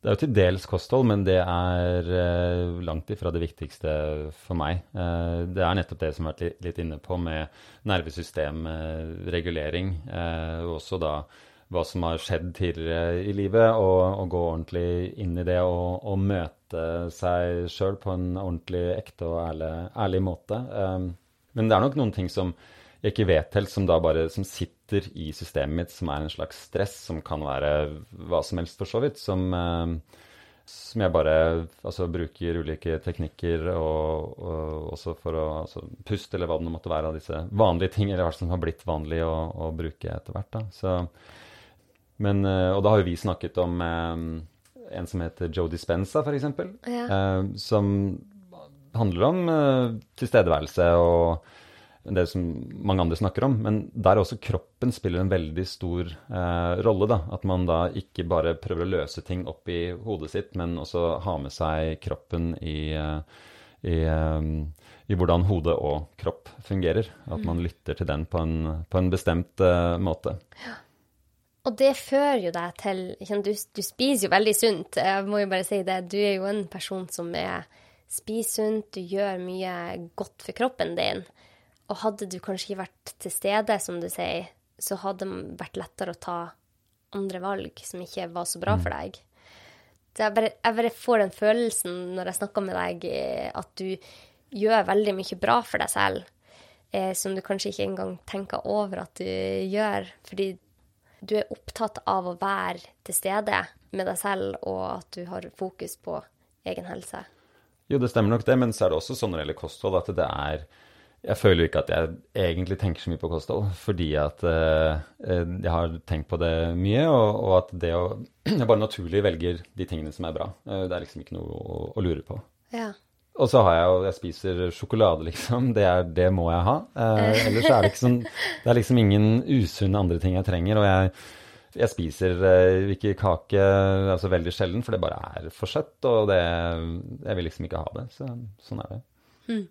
Det er jo til dels kosthold, men det er eh, langt ifra det viktigste for meg. Eh, det er nettopp det som har vært litt inne på med nervesystemregulering. Eh, og også da hva som har skjedd tidligere i livet, og, og gå ordentlig inn i det og, og møte seg sjøl på en ordentlig ekte og ærlig, ærlig måte. men det er nok noen ting som jeg ikke vet helt, som da bare som sitter i systemet mitt, som er en slags stress, som kan være hva som helst, for så vidt. Som, eh, som jeg bare altså, bruker ulike teknikker og, og også for å altså, puste, eller hva det måtte være av disse vanlige ting, eller hva som har blitt vanlig å, å bruke etter hvert. Da. Så, men, eh, og da har jo vi snakket om eh, en som heter Joe Dispenza, f.eks., ja. som handler om tilstedeværelse og det som mange andre snakker om. Men der også kroppen spiller en veldig stor eh, rolle. da, At man da ikke bare prøver å løse ting opp i hodet sitt, men også ha med seg kroppen i, eh, i, eh, i hvordan hode og kropp fungerer. At man mm. lytter til den på en, på en bestemt eh, måte. Ja. Og det fører jo deg til du, du, spiser jo veldig sunt, jeg må jo bare si det. Du er jo en person som er spiser sunt, du gjør mye godt for kroppen din. Og hadde du kanskje ikke vært til stede, som du sier, så hadde det vært lettere å ta andre valg som ikke var så bra for deg. Jeg bare, jeg bare får den følelsen når jeg snakker med deg, eh, at du gjør veldig mye bra for deg selv, eh, som du kanskje ikke engang tenker over at du gjør, fordi du er opptatt av å være til stede med deg selv, og at du har fokus på egen helse. Jo, det stemmer nok det, men så er det også sånn når det gjelder kosthold, at det er Jeg føler ikke at jeg egentlig tenker så mye på kosthold, fordi at eh, jeg har tenkt på det mye, og, og, at det å (clears throat) Jeg bare naturlig velger de tingene som er bra. Eh, det er liksom ikke noe å, å lure på. Ja. Og så har jeg jo Jeg spiser sjokolade, liksom. Det, er, det må jeg ha. Eh, (laughs) ellers er det ikke sånn Det er liksom ingen usunne andre ting jeg trenger, og jeg jeg spiser eh, ikke kake altså veldig sjelden, for det bare er for søtt, og det, jeg vil liksom ikke ha det. Så sånn er det. Mm.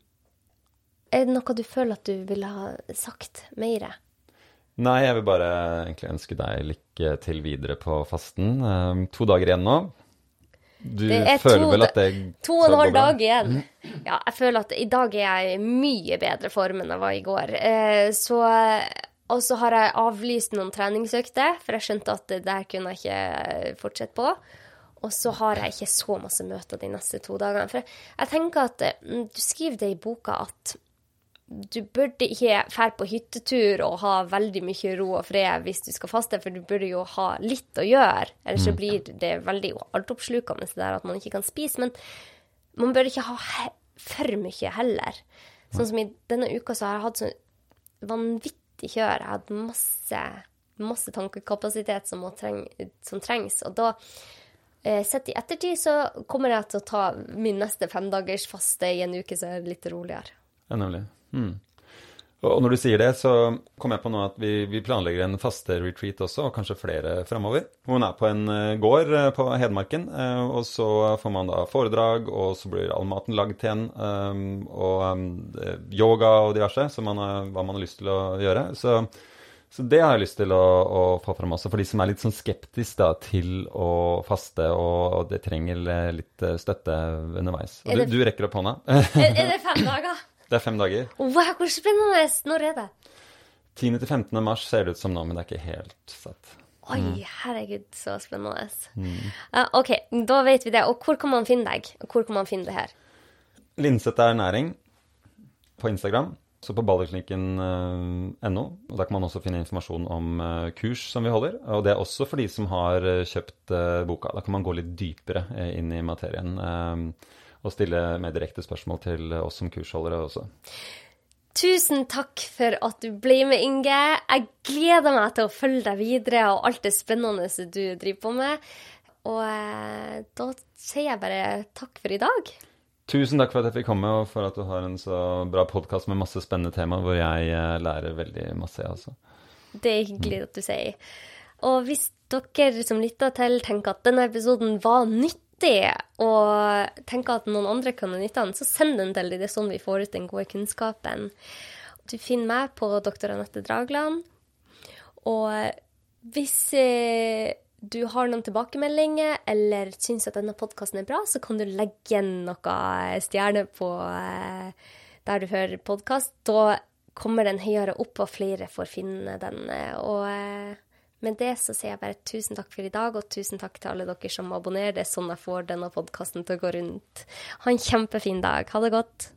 Er det noe du føler at du ville ha sagt mer? Nei, jeg vil bare egentlig ønske deg lykke til videre på fasten. Um, to dager igjen nå. Du føler vel at det To og en halv dag igjen. Ja, jeg føler at i dag er jeg i mye bedre form enn jeg var i går. Eh, så og så har jeg avlyst noen treningsøkter, for jeg skjønte at det der kunne jeg ikke fortsette på. Og så har jeg ikke så masse møter de neste to dagene. For jeg tenker at mm, du skriver det i boka at du burde ikke dra på hyttetur og ha veldig mye ro og fred hvis du skal faste, for du burde jo ha litt å gjøre. Ellers så mm. blir det veldig altoppslukende det der at man ikke kan spise. Men man bør ikke ha for mye heller. Sånn som i denne uka så har jeg hatt sånn vanvittig kjør. Jeg hadde masse, masse tankekapasitet som, treng, som, trengs. Og da, eh, sett i ettertid, så kommer jeg til å ta min neste femdagers faste i en uke så er det litt roligere. Ja, nemlig. Mm. Og når du sier det, så kom jeg på nå at vi, vi planlegger en faste retreat også, og kanskje flere framover. Hun er på en uh, gård uh, på Hedmarken, uh, og så får man da foredrag, og så blir all maten lagd til en, og yoga og diverse, man har, hva man har lyst til å gjøre. Så, så det har jeg lyst til å, å, få fram også, for de som er litt sånn skeptiske da, til å faste, og, og det trenger litt støtte underveis. Og du, du rekker opp hånda. er det fem dager? (laughs) Det er fem dager. Wow, hvor spennende! Når er det? 10. til 15. mars ser det ut som nå, men det er ikke helt satt. Oi, mm. herregud, så spennende. Mm. Uh, ok, da vet vi det. Og hvor kan man finne deg? Hvor kan man finne det her? Linset er næring på Instagram. Så på balderklinikken.no. Uh, og Der kan man også finne informasjon om uh, kurs som vi holder. Og det er også for de som har uh, kjøpt boka. Da kan man gå litt dypere inn i materien. Og stille mer direkte spørsmål til oss som kursholdere også. Tusen takk for at du ble med, Inge. Jeg gleder meg til å følge deg videre og alt det spennende du driver på med. Og eh, da sier jeg bare takk for i dag. Tusen takk for at jeg fikk komme, og for at du har en så bra podkast med masse spennende tema, hvor jeg eh, lærer veldig masse, jeg også. Det er hyggelig at du sier. Og hvis dere som lytter til, tenker at denne episoden var nytt nyttig og tenker at noen andre kan nytte den, så send den til dem. Det er sånn vi får ut den gode kunnskapen. Du finner meg på Dr. Anette Dragland. Og hvis eh, du har noen tilbakemeldinger eller syns at denne podkasten er bra, så kan du legge igjen noen stjerner på eh, der du hører podkast. Da kommer den høyere opp, og flere får finne den. Og eh, med det så sier jeg bare tusen takk for i dag, og tusen takk til alle dere som abonnerer. Det er sånn jeg får denne podkasten til å gå rundt. Ha en kjempefin dag. Ha det godt.